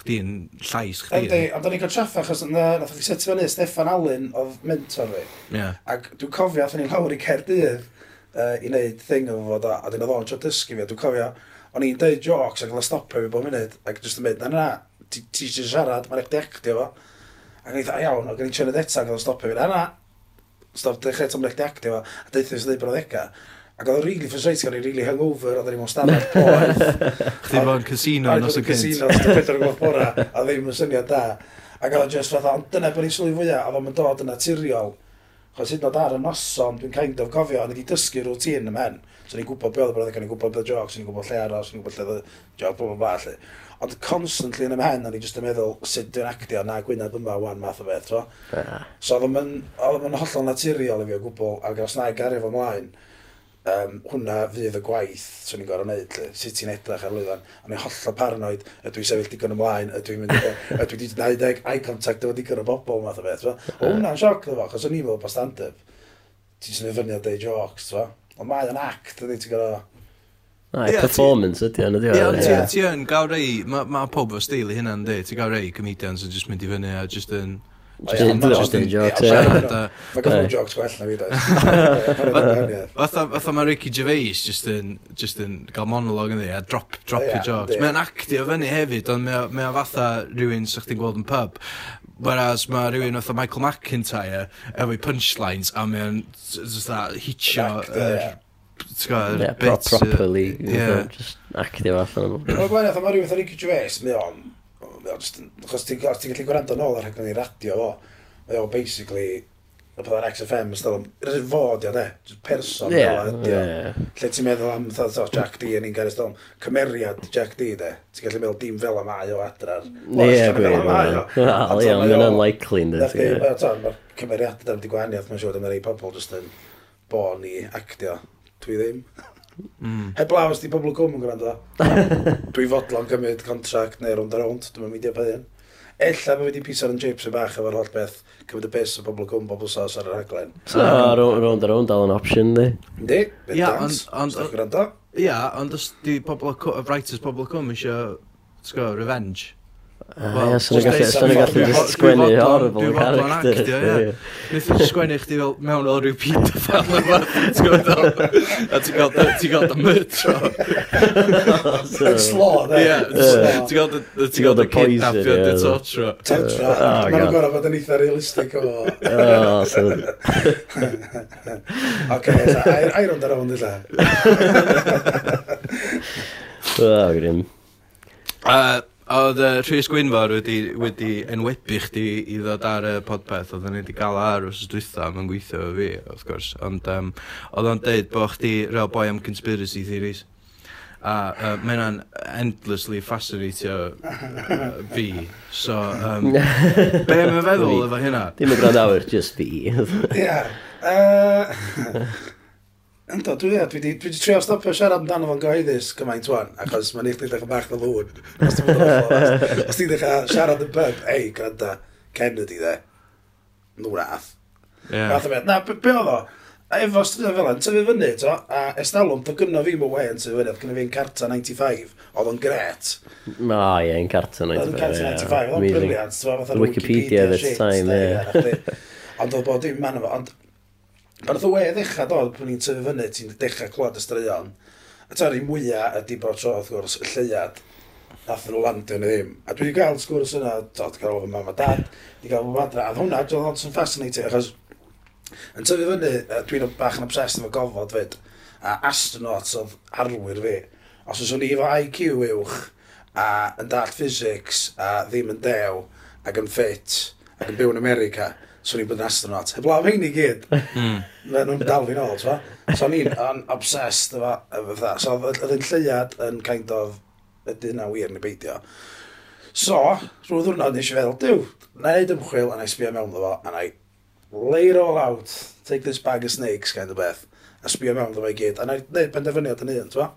chdi'n llais chdi. Ydy, ond o'n i'n cael traffa, achos nath chi setio fyny Stefan Allen oedd mentor fi. Yeah. Ac dwi'n cofio, athyn ni'n lawr i Cerdydd uh, i wneud thing efo fod, a dyn oedd o'n tro dysgu fi, a dwi'n cofio, o'n i'n deud jocs ac yn stopio fi bob munud, ac jyst yn mynd, na na, ti eisiau siarad, mae'n eich deactio fo. Ac yn eitha, iawn, ac yn i'n siarad eto ac yn stopio fi, na na, stop, dech eto mae'n eich deactio fo, a deithio sy'n dweud brodega. Ac oedd o'n really frustrating, o'n i'n really hungover, oedd o'n i'n mwyn stafell poeth. Chdi fo'n casino yn os y cynt. Casino, os y cynt o'r bora, a ddim yn syniad da. Ac oedd o'n just fatha, ond dyna bod ni'n sylwi fwyaf, oedd o'n dod yn naturiol. Chos hyd yn oed ar y noson, dwi'n kind of cofio, o'n i wedi dysgu rŵtin ym hen. So ni'n gwybod beth oedd y brawddeg, ni'n gwybod beth oedd jocs, ni'n gwybod lle aros, ni'n gwybod lle oedd joc, blah, blah, blah, Ond constantly yn ymhen, o'n i just yn meddwl sut dwi'n actio na gwynedd yma wan math o beth, tro. So oedd yma'n hollol naturiol i fi o gwbl, ac os na i gario fo mlaen, um, hwnna fydd y gwaith swn i'n gorau wneud, sut ti'n edrych ar lwyfan. O'n i'n hollol paranoid, ydw i sefyll digon ymlaen, ydw i'n mynd, ydw i wedi 90 eye contact efo digon o bobl, math o beth. O hwnna'n sioc, ddo chos o'n i'n meddwl pa stand-up. Ti'n sy'n fyny o deud jokes, tro. Ond mae yn act, ydy, ti'n gwybod? Ai, yeah, performance ydy yn y diwedd. Ie, ti yn gael rei, mae ma pob o stil i hynna'n di, ti'n gael rei comedians yn just mynd i fyny a just yn... Just yn jokes, ie. Mae gael jokes gwell na fi, da. Fatha mae Ricky Gervais just yn, just yn gael monolog yn di, a drop, drop your jokes. Mae'n actio fyny hefyd, ond mae'n fatha rhywun sy'ch ti'n gweld yn pub. Whereas mae rhywun oedd Michael McIntyre efo'i punchlines a mae'n just that hitio yr Gwybod, yeah, pro properly yeah. just actio allan o Mae'n gwaith mae rhywun oedd Ricky Gervais mae o'n achos ti'n gallu gwrando nôl ar rhaglen i radio fo, mae o'n basically y byddai'r XFM yn stafell, yr fod ia, ne? Person Ie, fel ydi. Yeah. Lle ti'n meddwl am so, Jack D yn un gair ystol, cymeriad Jack D, de? Ti'n gallu meddwl dim fel am ai o adrar. Ie, gwir. Wel, ie, mae'n unlikely, ynddi. Mae'r cymeriad yda'n di gwahaniaeth, mae'n siŵr, mae'r ei pobl jyst yn bon i actio. Dwi ddim. Mm. Heblaw, os di pobl gwm yn gwrando. Dwi fodlon cymryd contract neu rond a rond, dwi'n mynd i apod hyn. Ella mae wedi pisar yn jips y bach efo'r holl beth cymryd y bus o bobl gwm, bobl sos ar y rhaglen. So, round a round, dal yn option, di. Yndi, beth dance, dans, gwrando. Ia, ond os di pobl o y writers pobl o cwm eisiau, ti'n gwybod, revenge, Ie, swn i'n gallu just sgwennu horrible characters. Nid yw'n sgwennu chdi fel mewn o rhyw pedophile yma, ti'n gwybod? A ti'n gael ti'n gael dy mydro. Slawn, ie. Ti'n gael dy ti'n gael dy kidnapio, dy tortro. Tortro. Oh, Mae'n gorau fod yn eitha realistig o. Oh, ok, I round around this. Oh, grim. Uh, Oedd uh, Rhys Gwynfor wedi, wedi enwebu chdi i ddod ar y podpeth, oedd ni wedi gael ar os dwytha, mae'n gweithio efo fi, wrth gwrs, ond um, oedd o'n deud bod chdi real boi am conspiracy theories. A uh, mae hynna'n endlessly fascinatio uh, fi, so um, be am y feddwl efo hynna? Dim y gwrandawyr, just fi. Ie. yeah. Uh... Ynddo, dwi e, dwi dwi trio stopio siarad amdano fo'n gyhoeddus gymaint wan, achos mae'n eich ddechrau bach na lŵn. Os ti'n os ti'n ddechrau siarad yn pub, ei, granda, Kennedy dde, nhw rath. Yeah. Rath o beth. Na, be, be oedd o? Efo stryd fel yn tyfu fyny, to, a estalwm, to gynno fi mo wein tyfu fyny, oedd gynno fi'n carta 95, oedd o'n gret. O, ie, yn carta 95. Oedd yn carta 95, oedd o'n briliant. Wikipedia at the time, ie. Ond oedd bod dim man efo, ond Pan oedd y we ddechrau dod, pan ni'n tyfu fyny, ti'n dechrau clywed y straeon. A ta'r un mwyaf ydy bod tro, wrth gwrs, y lleiad. Nath nhw landio neu ddim. A dwi wedi cael sgwrs yna, dod gael fy mam a dad, wedi cael fy madra. A hwnna, dwi'n dod yn fascinating, achos yn tyfu fyny, dwi'n bach yn obsessed efo gofod fyd. A astronauts oedd arwyr fi. Os oes o'n i efo IQ uwch, a yn dall physics, a ddim yn dew, ac yn ffit, ac yn byw yn America, swn i'n bod yn astronaut. Heblaw hyn i gyd. Hmm. Mae nhw'n dal fi'n ôl, t'fa? So o'n i'n obsessed efo, efo fatha. So oedd yn lleiad yn kind of, ydy hynna wir neu beidio. So, rhyw ddwrnod nes i feddwl, diw, na i neud ymchwil a na i sbio mewn ddo fo, a na i lay it all out, take this bag of snakes kind of beth, a sbio mewn ddo fo i gyd. A na i neud penderfyniad yn un, t'fa?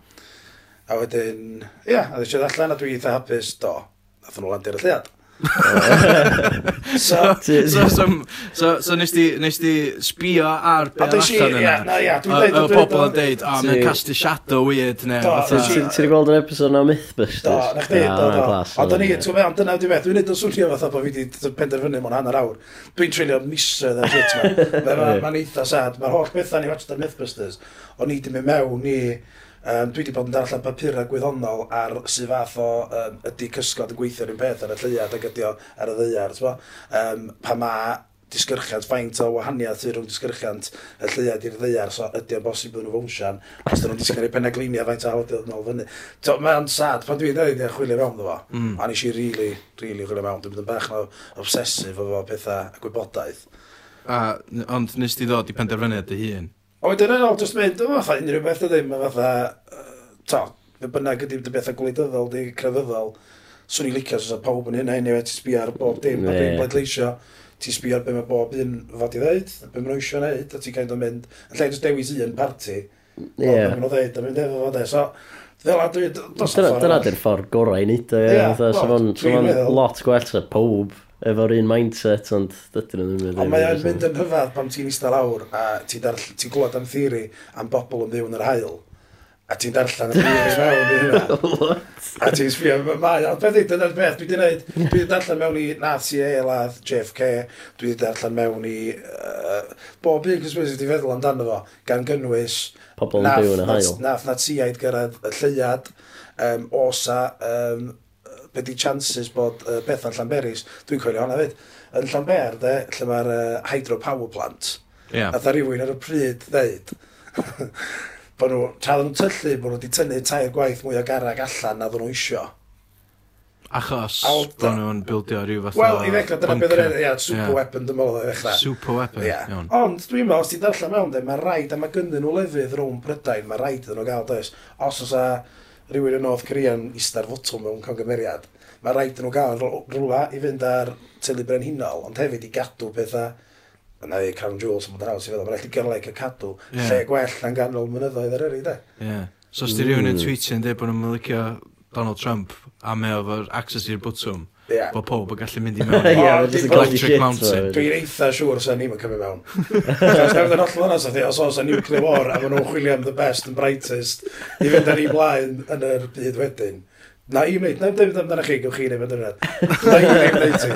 A wedyn, ia, yeah, a ddysg allan a dwi eitha hapus, do, nath nhw landir y llead. so, so, so, so, so nes di, nes di sbio ar be allan yna. Ie, na, ie. Y bobl yn deud, o, mae'n cast y shadow weird ne. neu. Ti wedi gweld yr episod na Mythbusters? Do, na chdi, ah, do, do. Ond dyna i, ti'n meddwl, dyna wedi beth, dwi'n neud yn swnio fatha bod fi wedi penderfynu mewn hanner awr. Dwi'n treulio misoedd a shit ma. Mae'n eitha sad. Mae'r holl bethau ni watched ar Mythbusters, o'n i wedi mynd mewn i Um, dwi wedi bod yn darllen papurau gwyddonol ar sydd fath o um, ydy cysgod yn gweithio yr un peth ar y lleiad ac ydy o ar y ddeiar. Um, pa ma disgyrchiant, faint o wahaniaeth rhwng disgyrchiant y lleiad i'r ddeiar, so ydy o'n bosib yn y fwnsian, os dyn nhw'n disgyn i'r penaglinia faint o hawdd yn ôl fyny. So, Mae'n sad, pan dwi'n dweud i'n chwilio mewn ddo fo, mm. a nes i rili, rili chwilio mewn, dwi'n bod yn bach yn obsesif o pethau a gwybodaeth. A, ond nes ti ddod i penderfyniad dy hun? A wedyn yn ôl, jyst mynd, o, fatha unrhyw beth ydy, mae fatha, to, fe bynnag ydy dy bethau gwleidyddol, di crefyddol, swn i licio, sôn pawb yn hynny neu ti sbio ar bob dim, a dwi'n bleidleisio, ti sbio ar be mae bob un fod i ddeud, a be mae'n eisiau wneud, a ti'n kind of mynd, yn lle jyst dewis un parti, yeah. o be mae'n ddeud, a mynd efo fod e, so, Fel a dwi... Dyna di'r ffordd gorau i wneud o, ie. Ie, lot. Dwi'n meddwl. Lot gwell sa pob efo'r un mindset, ond dydyn nhw nhw'n mynd. Ond mae'n mynd yn hyfad pan ti'n eistedd lawr a ti'n ti gwlad am theori am bobl yn byw yn yr hael. A ti'n darllen y theori mewn i hynna. A ti'n sbio, mae, ond beth i, dyna'r beth, dwi wedi gwneud, dwi wedi darllen mewn i Nazi ladd JFK, dwi wedi darllen mewn i uh, bob un cwsbwys wedi feddwl amdano fo, gan gynnwys pobl yn byw yn y hael. Nath Naziaid gyrraedd y lleiad, um, osa um, be di chances bod uh, beth yn Llanberis, dwi'n coelio hwnna fyd. Yn Llanber, de, lle mae'r uh, hydropower plant, yeah. a dda rhywun ar y pryd ddeud, bod nhw, tra nhw'n tyllu, bod nhw wedi tynnu tair gwaith mwy o garag allan na ddyn nhw isio. Achos bod nhw'n bildio rhyw fath Wel, i ddechrau, dyna beth yr yeah, super yeah. weapon, dyma oedd i ddechrau. Super weapon, yeah. iawn. Ond, dwi'n meddwl, os ti'n darllen mewn, de, mae rhaid, a mae gynnyn nhw lefydd rhwng Prydain, mae rhaid iddyn nhw gael, does. Os oes a rhywun yn North Korea yn ista'r fotol mewn congymeriad, mae rhaid nhw gael rhywle i fynd ar teulu brenhinol, ond hefyd i gadw pethau yna i Crown Jewels yn bod yn haws i feddwl, mae'n rhaid i gyrlau cael cadw yeah. lle gwell na'n ganol mynyddoedd ar yrru, de. Yeah. So os di rhywun yn tweetio yn dweud bod nhw'n licio Donald Trump a mae o'r access i'r bwtwm, yeah. bod pob yn gallu mynd i mewn. yeah, electric shit, mountain. Dwi'n eitha siŵr sa'n ni'n cymryd mewn. Os nefyd yn hollol hwnna, sa'n os oes a nuclear war, a maen nhw'n chwilio am the best and brightest, i fynd ar ei blaen yn yr byd wedyn. Na i wneud, na i wneud amdano chi, gewch chi neu wneud amdano Na i wneud ti.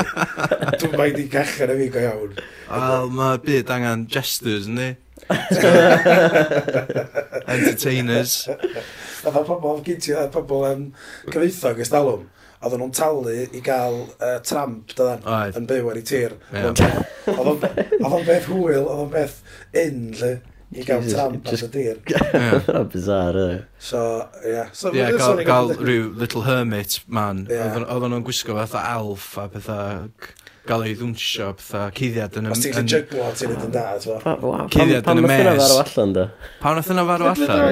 Dwi'n mai di cachan y fi go iawn. Wel, mae byd angen gestures, ni? Entertainers. A mae pobl, gyd ti, pobl um, cyfeithog ysdalwm oedden nhw'n talu i gael uh, tramp dydan, Oed. yn byw ar ei tir. Yeah. Oedd o'n beth hwyl, oedd o'n beth un, lle, i gael Jesus, tramp ar y dir. Bizar, e. So, ie. yeah. So, yeah, gael, gael rhyw little hermit man. Yeah. Oedden nhw'n gwisgo fatha elf a pethau gael ei ddwnsio pethau cuddiad yn y... Os ti'n gallu jyglo, ti'n mynd yn da, ti'n fawr. Cuddiad yn y mes. Pan nath yna farw allan, da?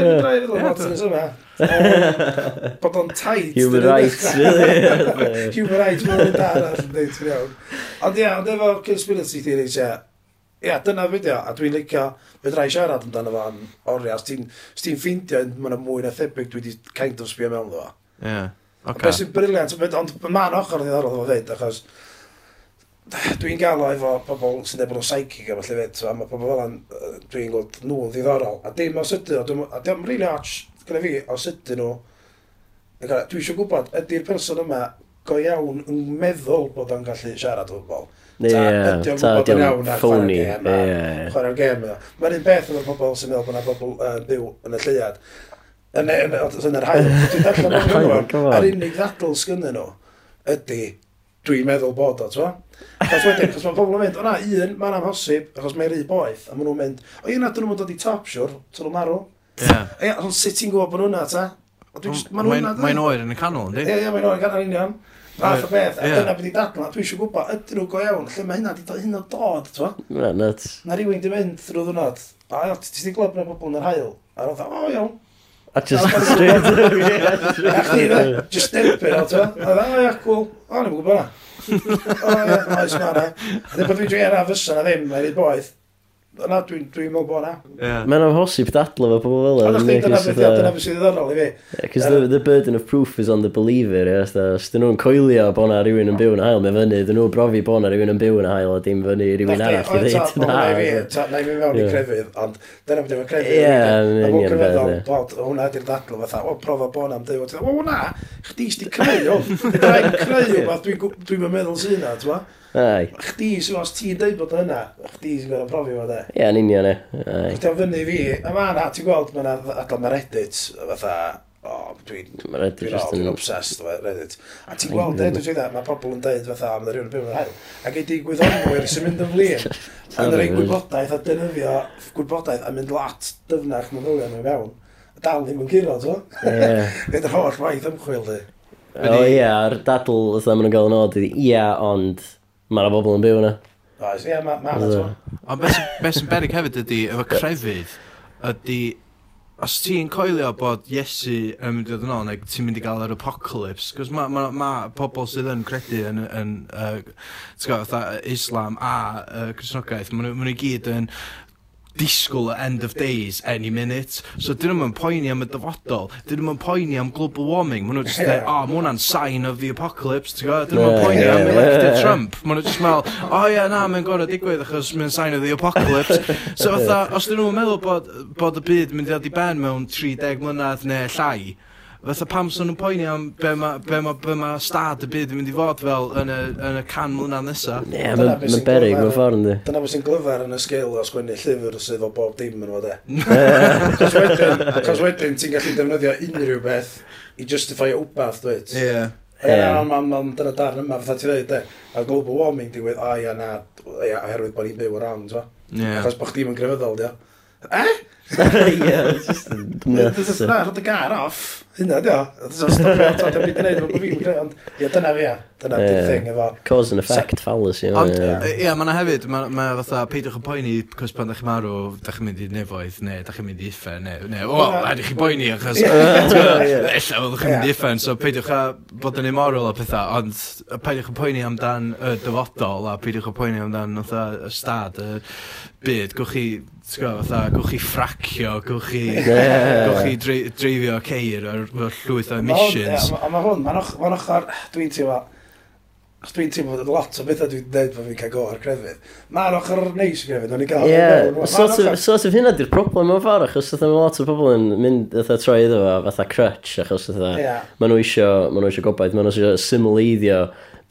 Pan nath yna farw allan? Bod o'n tight. Human rights, really. Human rights, mae'n da yn dweud, ti'n iawn. Ond ia, ond efo conspiracy theories, ia, ia, dyna fideo, a dwi'n licio, fe drai siarad amdano fo am oriau, os ti'n ffeindio, mae'n mwy na thebyg, dwi wedi kind of sbio mewn ddo. Ie, oce. Beth sy'n briliant, ond mae'n ochr ddiddorol o fyd, achos dwi'n gael o efo pobl sy'n dweud bod nhw'n psychic a falle fyd, a mae pobl fel an, dwi'n gweld nhw'n ddiddorol. A dim o sydyn nhw, a dim rili really arch gyda fi o sydyn nhw. Dwi eisiau gwybod, ydy'r person yma go iawn yn meddwl bod o'n gallu siarad o bobl. Yeah, ta, ta ydy o'n iawn ar ffoni. Chwarae'r gem. Mae'r un beth efo'r pobl sy'n meddwl bod yna bobl uh, byw yn y lleuad. Yn e- yr hael. Dwi'n darllen o'n hwnnw. A'r unig ddadl sgynnyn nhw ydy dwi'n meddwl bod o, ti'n Chos wedyn, chos mae pobl yn mynd, o na, un, mae'n amhosib, achos mae'n rhy boeth, a maen nhw'n mynd, o un, dyn nhw'n dod i top, siwr, tyn nhw'n marw. Ie. Ie, ond sut ti'n gwybod bod nhw'na, ta? Mae'n oer yn y canol, ynddi? Ie, ie, mae'n oer yn canol union. Fath o beth, a dyna beth i dadla, dwi eisiau gwybod, ydyn nhw go iawn, lle mae hynna di hyn o dod, t'wa? Mae'n nuts. Na rhywun di mynd drwy ddwnod, a ti'n glwb na bobl yn yr hael, a roedd o, o iawn, A just straight up, ie. A chdi dda, just newid penalt o. A dda, o ia, cool. O, ni'n gwybod na. O ia, oes ma, na A Ddim bod dwi'n dwi ar fysa na ddim, mae'n ei boeth. Na, dwi'n dwi meddwl bod na. Yeah. Mae'n amhosib dadlo fo pobl fel yna. Dyna beth sydd ddiddorol i fi. Cos the, the burden of proof is on the believer. Yeah, os dyn nhw'n coelio bod na rhywun yn byw yn hael, mae fyny. Dyn nhw'n brofi bod na rhywun yn byw yn hael, a dim fyny rhywun arall i ddeud. Na, i fi, na i mi mewn i crefydd, ond dyna beth yw'n crefydd. Ie, yn union beth. Bod hwnna di'r dadlo fatha, o, profa bod na'n dyw. O, na, chdi sti creu, o. Dwi'n creu, dwi'n meddwl sy'n na, ti'n Ai. Chdi, sy'n os ti'n dweud bod hynna, chdi sy'n gwneud profi fo de. Ie, yn union e. Chdi o'n fyny fi, a ma na, ti'n gweld, ma na adal na Reddit, fatha, o, oh, dwi'n dwi, dwi, dwi obsessed efo Reddit. A ti'n gweld, e, dwi'n dweud, mae pobl yn dweud fatha, am rhywun yn byw yn hael. Ac ei di gwyddonwyr sy'n mynd yn flin. a yn rhaid gwybodaeth a dynyddio gwybodaeth a mynd lat dyfnach mae'n ddyliau mewn A Dal ddim yn giro, to. Nid yr holl waith ymchwil, di. O ie, a'r dadl, fatha, maen nhw'n gael yn od, ie, ond Mae'na bobl yn byw yna. Oes, ie, mae ma, ma Ond beth sy'n berig hefyd ydy, efo crefydd, ydy, os ti'n coelio bod Iesu yn mynd i ddod yn ôl, neu ti'n mynd i gael yr apocalypse, cos mae ma, ma pobl sydd yn credu yn, yn uh, go, Islam a uh, Cresnogaeth, maen nhw ma gyd yn disgwyl y end of days any minute. So dyn nhw'n poeni am y dyfodol, dyn nhw'n poeni am global warming, maen nhw'n just dweud, oh, mae hwnna'n sign of the apocalypse, ti'n gwybod? Dyn nhw'n poeni am elected Trump, maen nhw'n just meddwl, oh yeah, na, mae'n gorau digwydd achos mae'n sign of the apocalypse. So fatha, os dyn nhw'n meddwl bod, bod y byd mynd i ddod i ben mewn 30 mlynedd neu llai, Fytha pam sy'n nhw'n poeni am be mae ma, be ma stad y byd yn mynd i fod fel yn y, yn y can mlynedd nesaf. Ie, yeah, mae'n berig, mae'n ffordd ynddi. Dyna beth sy'n glyfar yn y sgil o sgwennu llyfr sydd o bob dim yn fod e. Cos wedyn, cos wedyn ti'n gallu defnyddio unrhyw beth i justify wbath, dweud. Ie. Yeah. Ie, ond na, mae'n dyna darn yma, fatha ti dweud, e. A global warming diwedd, a ia, na, oherwydd bod ni'n byw around, ran, ti'n Ie. Achos bod chdi'n grefyddol, di. Eh? yeah, just nuts. Na, rhaid y gar off. Hynna, dio. Dwi'n byd yn neud, mae'n byd yn Ie, dyna fi, ia. dyna di thing efo. Cause and effect fallacy. Ond, ie, mae'na hefyd, mae fatha, peidiwch yn poeni, cos pan da chi'n marw, da chi'n mynd i nefoedd, ne, da chi'n mynd i iffe, ne, ne, o, rhaid i chi boeni, achos, ella, oedd chi'n mynd i iffe, so peidiwch a bod yn immoral o pethau, ond peidiwch yn poeni amdan y dyfodol, a peidiwch yn poeni amdan, fatha, y stad, y byd, gwch chi, ti'n gwybod, fatha, gwch chi ffrac parcio, gwch chi, gwch chi dreifio ceir ar llwyth o emissions. A mae hwn, mae'n ochr, dwi'n teimlo, Os dwi'n teimlo bod lot o bethau dwi'n dweud bod fi'n cael go ar crefydd. Mae'r ochr neis i crefydd, o'n i gael. Ie, sort of hynna di'r problem o'r fawr, achos oedd yna lot o bobl yn mynd oedd troi iddo fo, fatha crutch, achos oedd yeah. maen nhw isio, maen nhw isio gobaith, maen nhw isio symleiddio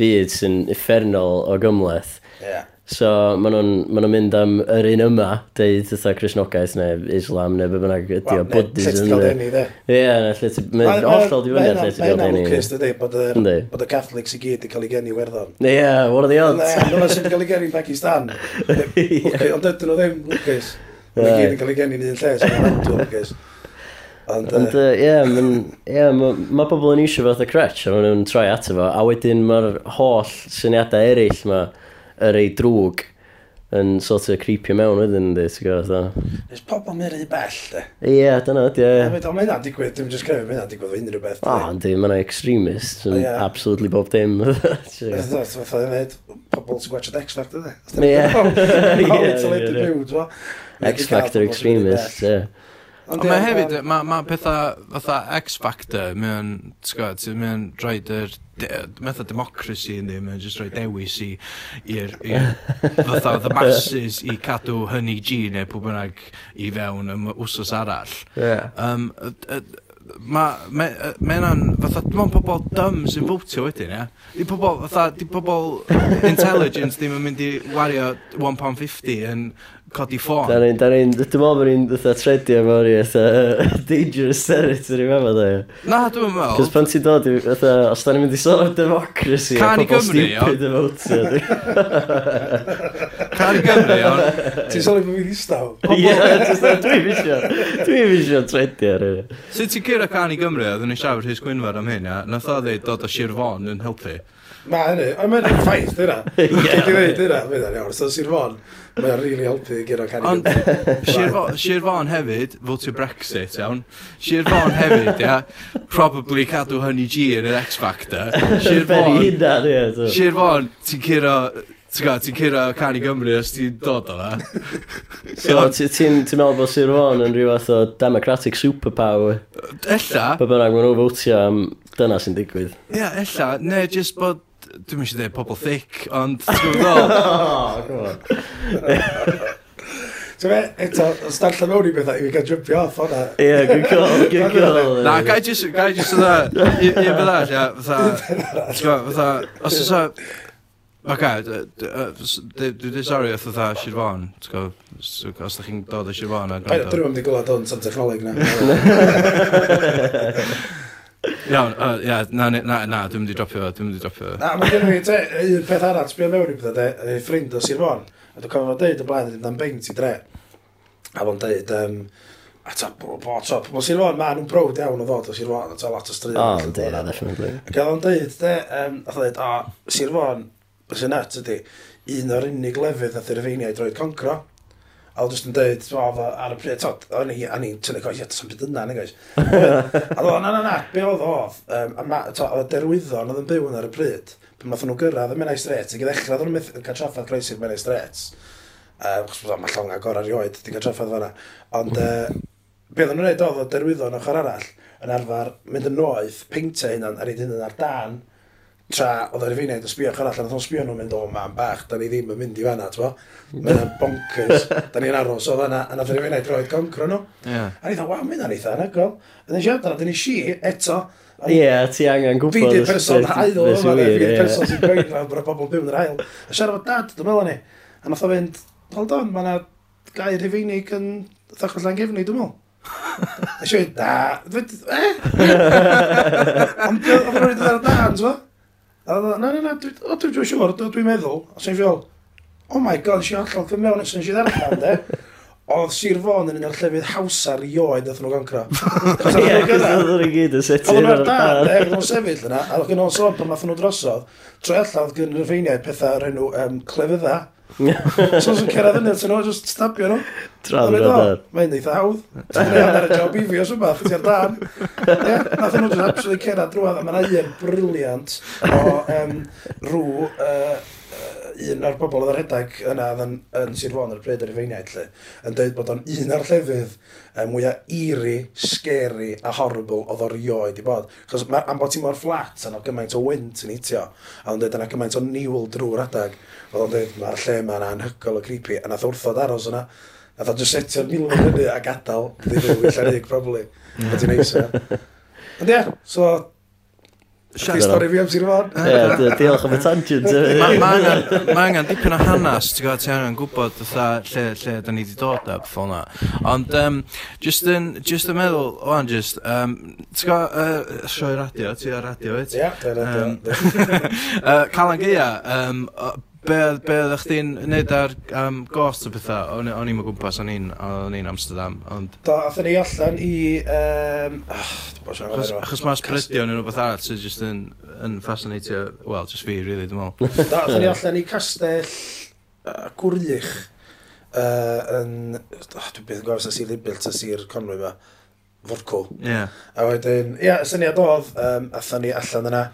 byd sy'n effernol o gymleth. Yeah. So maen nhw'n ma nhw mynd am yr un yma, deud ytho Cresnogaeth neu Islam neu beth bynnag ydy o Buddhism. E? Ie, na, lle ti... Mae'n hollol di fyny ar lle ti gael deni. Mae'n Christ ydy, bod y Catholics i gyd yn cael ei geni werddon. Ie, what are the odds? Ie, nhw'n sy'n cael ei geni yn Pakistan. Ond dydyn nhw ddim, Lucas. Mae'n gyd yn cael ei geni yn un lle, sy'n rhaid o Lucas. Ond, uh, uh, yeah, man, yeah, mae ma pobl yn eisiau fath o crutch, a maen nhw'n troi ato fo, a wedyn mae'r holl syniadau eraill mae yr ei drwg yn sort of creepio mewn wedyn ynddi, ti'n gwybod, dda. Nes pobl mynd rhy bell, de. Ie, yeah, dyna, ie. Yeah. Ond mae hynna'n digwydd, dim jyst credu, mae hynna'n digwydd o unrhyw beth. O, ynddi, mae'n extremist, yn yeah. absolutely bob dim. Fatha dweud, pobl sy'n gwachod X Factor, de. Ie. Ie, ie. X Factor extremist, ie. Ond mae hefyd, mae ma pethau fatha X-Factor, mae o'n, sgwad, mae o'n roed yr, metha democracy yn ddim, mae o'n just rhaid dewis i, i'r, fatha the masses i cadw hynny G neu pwy bynnag i fewn ym wsos arall. Yeah. Um, mae ma, ma yna'n, fatha, dim ond pobol dym sy'n fwtio wedyn, ia? Di pobol, fatha, di pobol intelligence ddim yn mynd i wario £1.50 yn codi ffôn. Da ni'n, da ni'n, dwi'n meddwl bod ni'n dda tredio mewn i eitha dangerous territory mewn da. Na, dwi'n meddwl. Cos pan ti'n dod i, eitha, os da ni'n mynd i sôn am democracy, Can i Gymru, stupid o votio. Can i Gymru, iawn. Ti'n sôn am fi'n istaw? Ie, dwi'n fisio, dwi'n fisio tredio ar hynny. Sut ti'n cyrra Can i Gymru, oedd yn y siafr Rhys gwynfer am hyn, ia? Nath o ddeud dod o Sir Fon yn helpu. Na, hynny. Ond mae'n ffaith, dyna. Dwi'n dweud, dyna, mae'n iawn. So, Sir Fon, mae'n rili helpu i gyda canu. Ond, Sir Fon hefyd, fwtio Brexit, iawn. Sir Fon hefyd, ia, probably cadw hynny G yn yr X-Factor. Sir Fon, Sir Fon, ti'n cyrra Ti'n gwybod, ti'n cyrra can i Gymru os ti'n dod o na. so, ti'n ti meddwl bod Sir Fon yn rhyw fath o democratic superpower? Ella. Be bynnag maen nhw'n fwtio am dyna sy'n digwydd. Ia, ella. Ne, jyst bod Dwi'n eisiau dweud pobl thick, ond... Ti'n gwybod ddol? So fe, eto, os darllen mewn i bethau, i fi gael jumpio off o'na. Ie, good call, good call. Na, gai jyst, gai jyst yna, e, i fydda, ia, fatha, fatha, os oes ysa, Oce, dwi'n dweud sori oedd oedd Sirfon, os da chi'n dod o Sirfon a gwrando. Dwi'n mynd i gwlad o'n Santa Chnoleg na. Iawn, o, ia, na, na, na, na, dwi'n mynd i dropio fo, dwi'n mynd i dropio fo. Na, mae gen i te, un peth arall, sbio mewn i bethau, de, ei ffrind o Sir Fon, a dwi'n cofio fo deud o blaen, dwi'n dan beint i dre. A fo'n deud, um, a ta, bo, bo, ta, mae Sir Fon, ma, nhw'n browd iawn o ddod o Sir Fon, a ta lot o stryd. O, ynddi, na, definitely. Ac a fo'n deud, de, um, a dweud, o, Sir Fon, bys yn net ydi, un o'r unig lefydd a thyrfeiniau droed concro a oedd jyst yn dweud, ar y pryd, tod, o'n i, o'n i'n tynnu coes, ie, sy'n byd yna, neu A oedd, na, na, na, be oedd oedd, um, a oedd derwyddon oedd yn byw yn ar y pryd, pan nath nhw gyrraedd y Menai Straits, ac i ddechrau, oedd nhw'n cael traffaith groes i'r Menai Straits, achos um, mae llong agor erioed, di cael traffaith fanna, ond uh, be oedd nhw'n gwneud oedd oedd derwyddon ochr arall, yn arfer mynd yn noeth, peintio hynna'n, a reid hynna'n ar dan, tra oedd yr efeiniaid yn sbio allan allan, oedd o'n sbio nhw'n mynd o man bach, da ni ddim yn mynd i fanna, ti'n fo? Mae'n bonkers, da ni'n aros o fanna, a nath yr efeiniaid droed concro nhw. Yeah. A ni dda, waw, mynd ar eitha, anagol. A dyn ni siarad, dyn ni si, eto, Ie, yeah, ti angen gwybod... Fi di'r person hael o yma, fi di'r person sy'n gweud fan bod y bobl byw yn yr hael. A siarad o dad, dwi'n meddwl ni. A nath o fynd, hold on, mae yna gair rifeinig yn ddechrau llan gefni, dwi'n meddwl. A siarad, da, eh? Ond dwi'n meddwl, dwi'n meddwl, dwi'n meddwl, A dda, na, na, na, o, dwi dwi'n siŵr, dwi'n meddwl. A sy'n fiol, oh my god, sy'n allan, dwi'n mewn sy'n sy'n ddarllen, de. Oedd Sir Fon yn un o'r llefydd hawsar i oed oedd nhw'n gancra. Ie, oedd nhw'n gyd yn setu. setio ar dad. Oedd nhw'n sefyll yna, a oedd nhw'n sôn pan math nhw drosodd. Troi allan oedd gen gyn feiniau pethau o'r enw um, clefydda, so os yn ceredd yn edrych nhw, just stabio nhw. Tradd yn edrych. Mae'n eitha hawdd. Ti'n gwneud ar y job i fi os rhywbeth, ti ar dan. Ie, nath nhw just absolutely ceredd drwad, a mae'n un briliant o um, rŵ uh, un o'r bobl oedd yn rhedeg yna yn, yn Sir Fon ar y bryd yr efeiniaid lle, yn dweud bod o'n un o'r llefydd e, mwyaf eerie, scary a horrible oedd o'r ioed i bod. Chos am bod ti mor fflat, yna gymaint o wynt yn eitio, a o'n dweud yna gymaint o niwl drwy'r rhedeg, oedd o'n dweud mae'r lle ma'n anhygol o creepy, a nath wrthod aros yna, a dda jyst setio'r milwn hynny a gadael, ddim yn wyll probably. Oedd i'n neis yna. Ond ie, so Siarad stori fi am Sir Fôn. Ie, diolch am y tangent. Mae angen dipyn o hanes, ti'n gwybod, ti angen gwybod lle, lle da ni wedi dod â beth o'na. Ond, um, just, yn, just yn meddwl, oan, just, um, ti'n gwybod, uh, sioi radio, ti o radio, it? Ie, yeah, radio. Um, uh, Calan Gaea, um, Be oedd eich di'n neud ar um, ghost o bethau? O'n on i'n mynd gwmpas, o'n i'n on i'n Amsterdam, ond... Do, athyn ni allan i... Um, achos achos mae sbrydion yn rhywbeth arall sydd just yn, yn fascinatio, wel, just fi, really, dwi'n meddwl. Do, athyn ni allan i castell uh, gwrlych uh, yn... Oh, dwi'n byth yn gofio sy'n sir Libyl, sy'n sir Conwy ma. Fodco. Yeah. A wedyn, ia, yeah, syniad oedd, um, athyn ni allan yna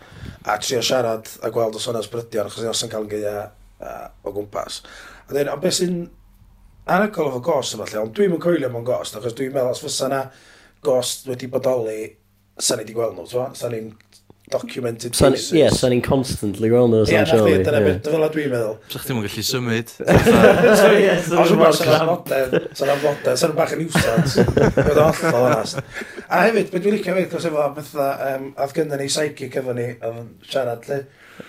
a trio siarad a gweld os o'n ysbrydion, achos os yn cael yn gyda uh, o gwmpas. A dweud, ond beth sy'n anagol efo gost yma lle, ond dwi'n mynd coelio mewn gost, achos dwi'n meddwl os fysa na gost wedi bodoli, sa'n ni wedi gweld nhw, sa'n ni'n documented san, cases. Ie, yeah, sa'n ni'n constantly gweld nhw, sa'n siarad. Ie, dyna beth, fel dwi'n meddwl. Sa chdi'n gallu symud. Os yma, sa'n amodau, sa'n amodau, sa'n bach yn niwsans. Bydd hollol onast. A hefyd, beth dwi'n licio hefyd, cos efo, bethau, um, ath gynnu ni psychic efo ni, oedd yn siarad, lle,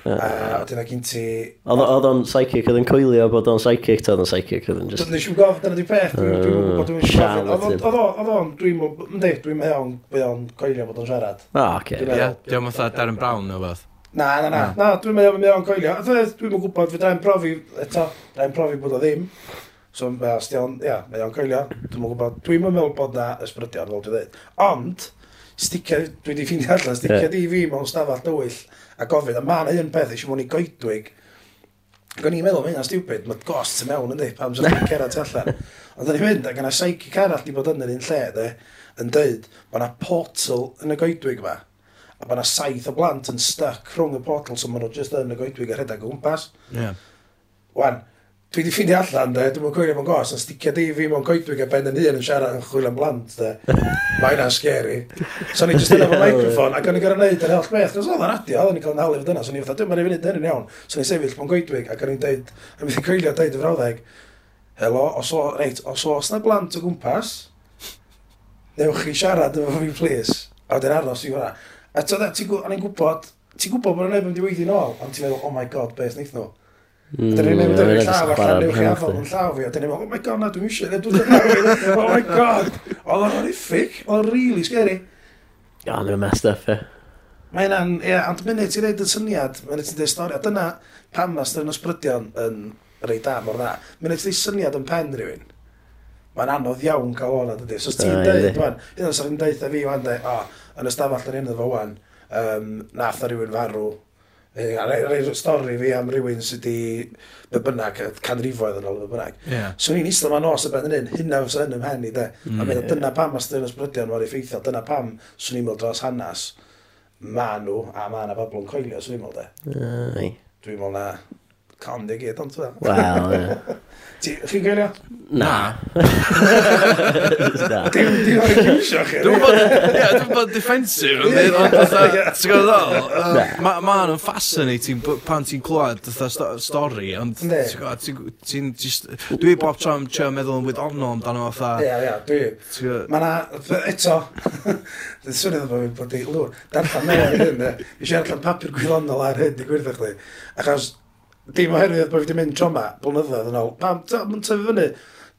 A dyna gyn ti... Oedd o'n psychic, oedd yn coelio bod o'n psychic, oedd o'n psychic, oedd o'n just... Dwi'n siŵr gof, dyna di peth, dwi'n bod dwi'n siarad. Oedd o'n, dwi'n mynd, dwi'n mewn bod o'n coelio bod o'n siarad. O, oce. Dwi'n mynd Darren Brown neu beth. Na, na, na, na, dwi'n meddwl bod o'n coelio. E, dwi'n mynd gwybod, fe dra'n profi, eto, dra'n profi bod o ddim. So, mae di o'n, ia, mae o'n coelio. Dwi'n mynd gwybod, dwi'n meddwl bod na ysbrydion, fel dwi'n dweud. Ond, sticio, dwi wedi ffeindio allan, sticio di fi mewn stafell dywyll a gofyn, a ma' na un peth eisiau mwyn i goedwig, Ac o'n i'n meddwl, mae hynna'n stupid, mae ghost yn mewn yndi, pam sy'n cerad tu allan. Ond o'n i'n mynd, ac yna psychic arall di bod yn yr un lle, de, yn dweud, mae yna portal yn y goedwig yma, a mae yna saith o blant yn stuck rhwng y portal, so maen nhw jyst yn y goedwig a rhedeg o gwmpas. Yeah. Wan, dwi wedi ffeindio allan, de, dwi'n mwyn coelio mewn gos, yn sticio di fi mewn goedwig a ben yn hun yn siarad yn chwil am blant, de. Mae hynna'n scary. So ni'n just yn fo microfon, ac o'n i'n gorau neud yr holl beth, cos oedd yn radio, oedd o'n i'n cael yn hawlu fod yna, so ni'n fatha, dwi'n mynd i fynd yn iawn. So ni'n sefyll mewn goedwig, ac o'n i'n deud, a mi coelio deud y frawddeg, helo, os o, reit, os oes na blant o gwmpas, newch chi siarad efo fi, please. A wedyn aros i fyna. A to, da, ti'n gwybod, ti'n gwybod bod yn ei bod yn diweithi nôl, ond ti'n meddwl, oh my god, beth wnaeth nhw? No? Dyn ni'n mynd i'r llaw, a llan uwch iawn yn llaw fi, a dyn ni'n mynd, oh my god, na, dwi'n eisiau, na, dwi'n eisiau, oh my god, oedd o'n horrific, oedd o'n really scary. O, oh, mae'n messed up, ie. Mae hynna'n, ie, ond munud ti'n neud y syniad, munud ti'n dweud stori, a dyna pam mas dyn ysbrydion yn rei da mor dda, munud ti'n syniad yn pen rhywun, mae'n anodd iawn cael o'n ydy. So, ti'n dweud, dwi'n, un o'n sy'n dweud fi, o'n dweud, o, yn y stafall yn un o fo wan, um, nath o rhywun farw, A Rhaid stori fi am rhywun sydd wedi be bynnag, canrifoedd yn ôl be bynnag. Yeah. So ni'n eistedd ma'n os y ben yn un, hynna fysa yn ymhen i de. Mm. A meddwl, dyna pam mas dyn ysbrydion mor effeithiol, dyna pam swn i'n meddwl dros hanes, ma nhw a ma na bobl yn coelio, swn i'n meddwl de. Dwi'n meddwl na, calm dig i, don't Wel, Chi'n gaelio? Na. Na. Dim dim o'r cymysio chi. Dwi'n bod defensif yn dweud, ond fatha, ti'n gwybod ddol? Ma hwn yn fascinating pan ti'n clywed fatha stori, ond ti'n just... Dwi bob tro am trio meddwl yn wyddonol amdano fatha. Ia, Ie, dwi. Ma na, eto, dwi'n swnio bod fi'n bod i lwr, darllen mewn i hyn, eisiau darllen papur gwyddonol ar hyn, di gwirth chdi. Achos dim oherwydd bod fi wedi mynd tro yma, blynyddoedd yn ôl, pam, mae'n tyfu fyny.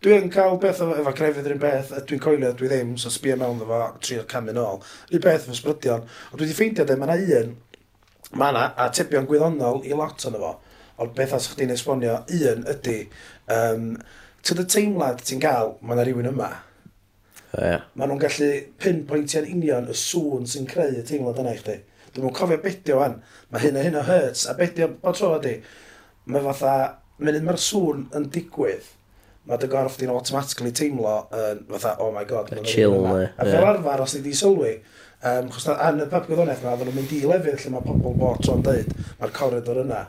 Dwi'n cael beth efo, efo crefydd yr un beth, a dwi'n coelio, dwi ddim, so sbio mewn efo, trio camu nôl. Un beth efo sbrydion, ond dwi wedi ffeindio dweud, mae yna un, mae yna atebion gwyddonol i lot yn efo, ond beth as chdi'n esbonio, un ydy, um, tyd y teimlad ti'n cael, mae yna rhywun yma. Yeah. Mae nhw'n gallu pinpointio'n union y sŵn sy'n creu y teimlad yna i chdi. Dwi'n mwyn cofio bedio wan, mae hyn a hyn o hurts, a bedio bod tro ydy, mae fatha, mynd mae'r sŵn yn digwydd, mae dy gorff di'n automatically teimlo yn uh, fatha, oh my god, mae'n chill yma. A fel arfer, os ni di sylwi, um, chos na, yn y pub gwyddoniaeth yma, oedden nhw'n mynd i lefydd lle mae pobl bob tro'n deud, mae'r corridor yna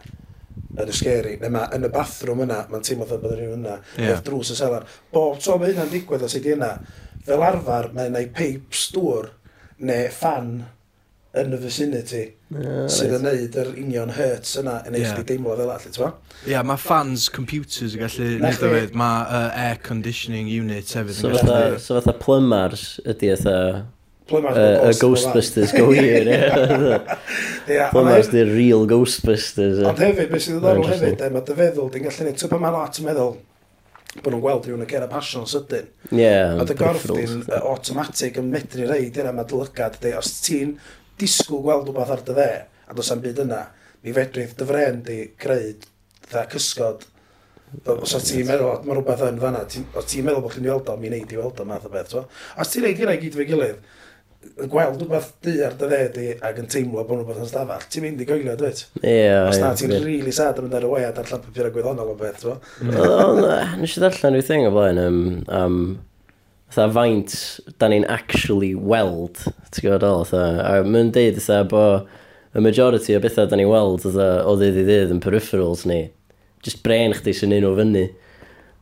yn y scary, neu mae yn y bathroom yna, mae'n teimlo fel bod rhywun yna, yeah. drws y selar. Bob tro mae hynna'n digwydd os ydi yna, fel arfer, mae'n ei peip stŵr, neu fan yn y vicinity yeah, sydd yn neud yr union hurts yna yn eich yeah. deimlo fel allu, ti'n Ie, yeah, mae fans computers yn gallu neud o fyd, mae uh, air conditioning unit hefyd so yn gallu... So fatha plymars ydy eitha... Y Ghostbusters go here, ie. Plymars di'r real Ghostbusters. Ond hefyd, beth sydd yn ddorol hefyd, mae dy feddwl, di'n gallu neud, ti'n pan mae'n lot yn meddwl, bod nhw'n gweld rhywun yn ger y passion sydyn. Ie, yeah, A dy gorff di'n automatic yn medru reid, yna mae dylygad, di. os ti'n disgwyl gweld rhywbeth ar dy dde, a dos am byd yna, mi fedrith dy fren di creu dda cysgod. Os oes ti'n meddwl, mae rhywbeth yn fanna, os ti'n meddwl bod chi'n weld o, mi'n neud i weld o math o beth. So. Os ti'n neud hynna i gyd fe gilydd, gweld rhywbeth di ar dy dde di ac yn teimlo bod rhywbeth yn stafell, ti'n mynd i goelio, dweud? Ie, Os na, ti'n rili really sad yn mynd ar y we a darllen papur a gwyddonol o beth, ti'n Nes i ddarllen rhyw thing o blaen um, um, fatha faint da ni'n actually weld, ti'n gwybod o, fatha, a mae'n deud fatha bo y majority o bethau da ni'n weld fatha, o ddydd i ddydd yn peripherals ni, just brain chdi sy'n un o fyny.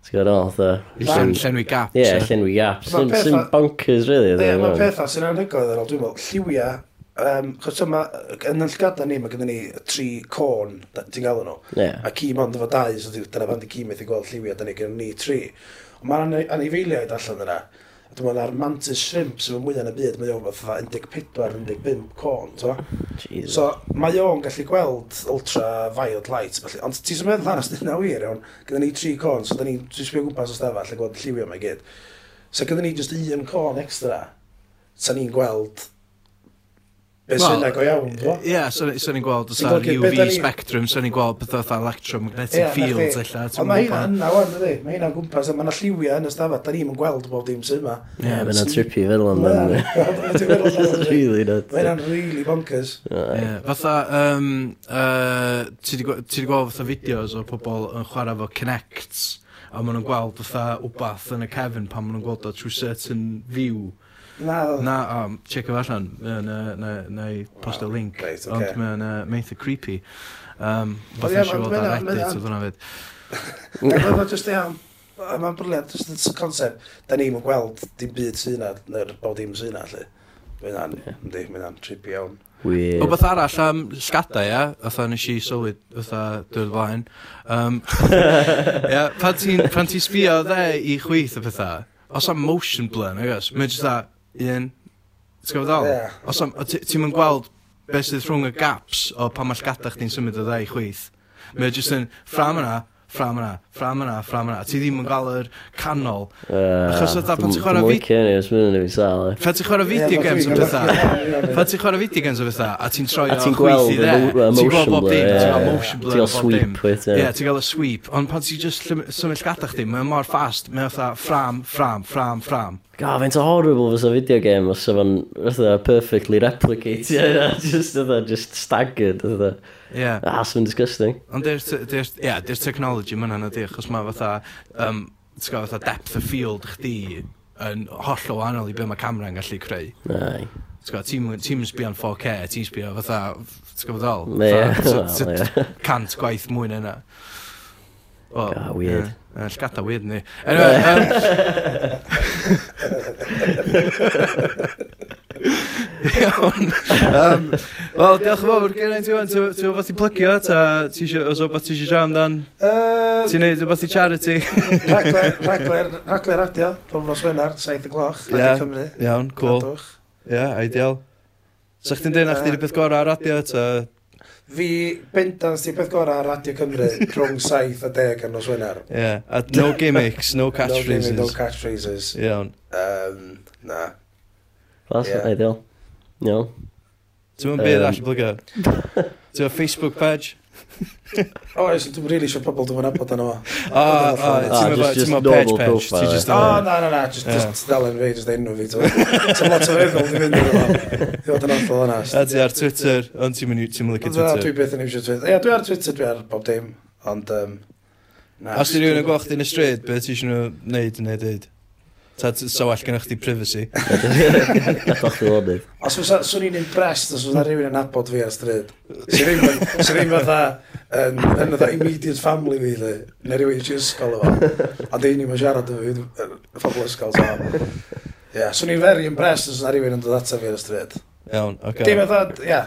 Ti'n gwybod o, fatha. Llenwi gaps. Ie, yeah, llenwi gaps. Sy'n petha... bonkers, really. Ie, yeah, mae pethau sy'n anhygoel ar ôl, dwi'n meddwl, lliwia. um, chos yma, yn y llgada ni, mae gennym ni tri corn, ti'n gael nhw, yeah. a ci mond efo dau, so dyna fan di ci methu gweld lliwia, da ni gennym ni tri. Ond mae'n anifeiliaid allan yna, Dwi'n meddwl, ar mantis shrimp sy'n mwyaf yn y byd, mae o'n fatha 14-15 corn, ti'n So, mae o'n gallu gweld ultra violet light, felly. Ond ti'n sy'n meddwl arall, dyna wir, iawn. Gyda ni 3 corn, so da ni'n sbio gwmpas o stafell a gweld lliwio mae gyd. So, gyda ni just un corn extra, sa ni'n gweld Be well, sy'n go iawn, dwi? Ie, sy'n so, so ni'n gweld os ar UV ni... spectrum, sy'n so ni'n gweld beth oedd electromagnetic yeah, fields illa. Ond mae hynna yna, wan, ydy. Mae hynna'n gwmpas, mae yna lliwiau yn y stafell, da ni'n gweld bob dim sy'n yma. Ie, mae yna trippy fel am dda. Really nuts. Mae yna'n really bonkers. Ie, fatha, um, uh, ti wedi gweld fatha fideos o pobl yn chwarae fo Connects, a maen nhw'n gweld fatha wbath yn y cefn pan maen nhw'n gweld o trwy certain view. Na, na o, check o allan, na i post o link, right, okay. ond mae'n uh, meitha creepy. Um, Beth eisiau fod ar Reddit oedd hwnna fyd. Mae'n just iawn, mae'n briliant, just yn concept, da ni'n gweld dim byd sy'n yna, neu'r bod dim sy'n yna, lle. Mae'n an, ynddi, mae'n an, trippy iawn. Weird. O beth arall am sgada, ia? Otha nes i sylwyd, otha dyrdd flaen. Um, ia, pan ti'n ti sbio dde i chweith y pethau, os am motion blur, nagos, mae'n just that, un... Ti'n gwybod ddol? Yeah. Os am, ti'n mynd gweld beth sydd rhwng y gaps o pan mae llgada chdi'n symud o ddau chweith. Mae'n jyst yn ffram yna, ffram yna, ffram yna, ffram yna. Ti ddim yn gael yr canol. Achos oedd pan ti'n chwarae fideo... Dwi'n licio ni, os mynd i fi sal. Pan ti'n chwarae video games o bethau. Pan ti'n chwarae video games o bethau, a ti'n troi o chweith i dde. Ti'n gweld bob dim, uh, ti'n gweld motion blur, bob dim. Ie, ti'n gael y sweep. Ond pan ti'n just symud gada chdi, mae'n mor fast, mae'n fatha ffram, ffram, ffram, ffram. God, fe'n to horrible fysa video game os efo'n perfectly replicate. Yeah, just, yna, just staggered. Yna. Yeah. Ah, sy'n disgusting. Ond there's yeah, there's technology ma'n di, achos mae fatha, um, fatha depth of field chdi yn hollol wahanol i be mae camera'n gallu creu. Nai. Ti'n sbio yn 4K, ti'n sbio fatha, ti'n gwybod ddol? E. E. Cant gwaith mwy na yna. Well, God, weird. Yeah. Llgada weird ni. Anyway, um, Iawn. um, Wel, diolch yn fawr. Geraint, Iwan, ti'n fath i plygio? Ta, ti eisiau, os o beth ti eisiau siarad amdan? Ti'n neud rhywbeth i charity? Ragler radio, pob nos Wener, 7 o'clock, Radio Cymru. Iawn, cool. Ie, ideal. Sa chdi'n dweud na chdi'r wedi beth gorau ar radio, ta? Fi bendant di peth gorau ar Radio Cymru rhwng 7 a 10 ar nos Wener. Yeah. A no gimmicks, no catchphrases. no, no catchphrases. Iawn. Yeah. Um, na. That's yeah. ideal. Iawn. No. Ti'n mynd byd all blygo? Ti'n Facebook page? Oes, dwi'n rili eisiau pobl dwi'n abod yna fo. O, o, ti'n ma page page. O, na, na, na, just dalen fi, just enw fi. Ti'n lot o feddwl dwi'n mynd yna fo. Dwi'n fod yn hollol yna. A ti ar Twitter, ond ti'n mynd i'n mynd Twitter. Dwi beth yn eisiau Twitter. Ie, dwi ar Twitter, dwi ar bob dim. Ond, na. Os ti'n rhywun yn gweld chdi yn y stryd, beth ti'n eisiau gwneud neu dweud? Ta so well gennych chdi privacy. Gadwch chi onydd. Os fysa, swn i'n impressed os fysa rhywun yn abod fi a stryd. Swn i'n fatha yn yn fatha immediate family fi dde. Neu rhywun eisiau ysgol efo. A dyn ni'n siarad efo fi phobl ysgol. Ie, swn i'n very impressed os oedd rhywun yn dod ata fi ar y stryd. Iawn, oce. Dim fatha, ie.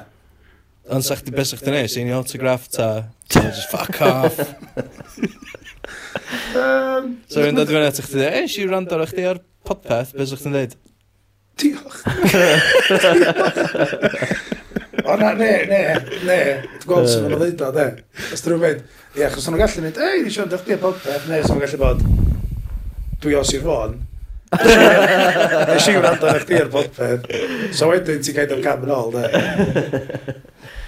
Ond sa'ch ti beth sa'ch ti'n neis, un i autograph ta, just fuck off. Um, so rwy'n dod i fyny atych chi, e, si rand ar chdi ar podpeth, beth ydych chi'n dweud? Diolch. O na, ne, ne, ne, dwi'n gweld sy'n mynd o ddeud o, de. Os dwi'n mynd, ie, achos o'n gallu mynd, ei, ni siarad chdi ar podpeth, ne, os o'n gallu bod, dwi os i'r fôn. Nes i wrando ar chdi ar podpeth, so wedyn ti'n gael o'r cam yn ôl, de.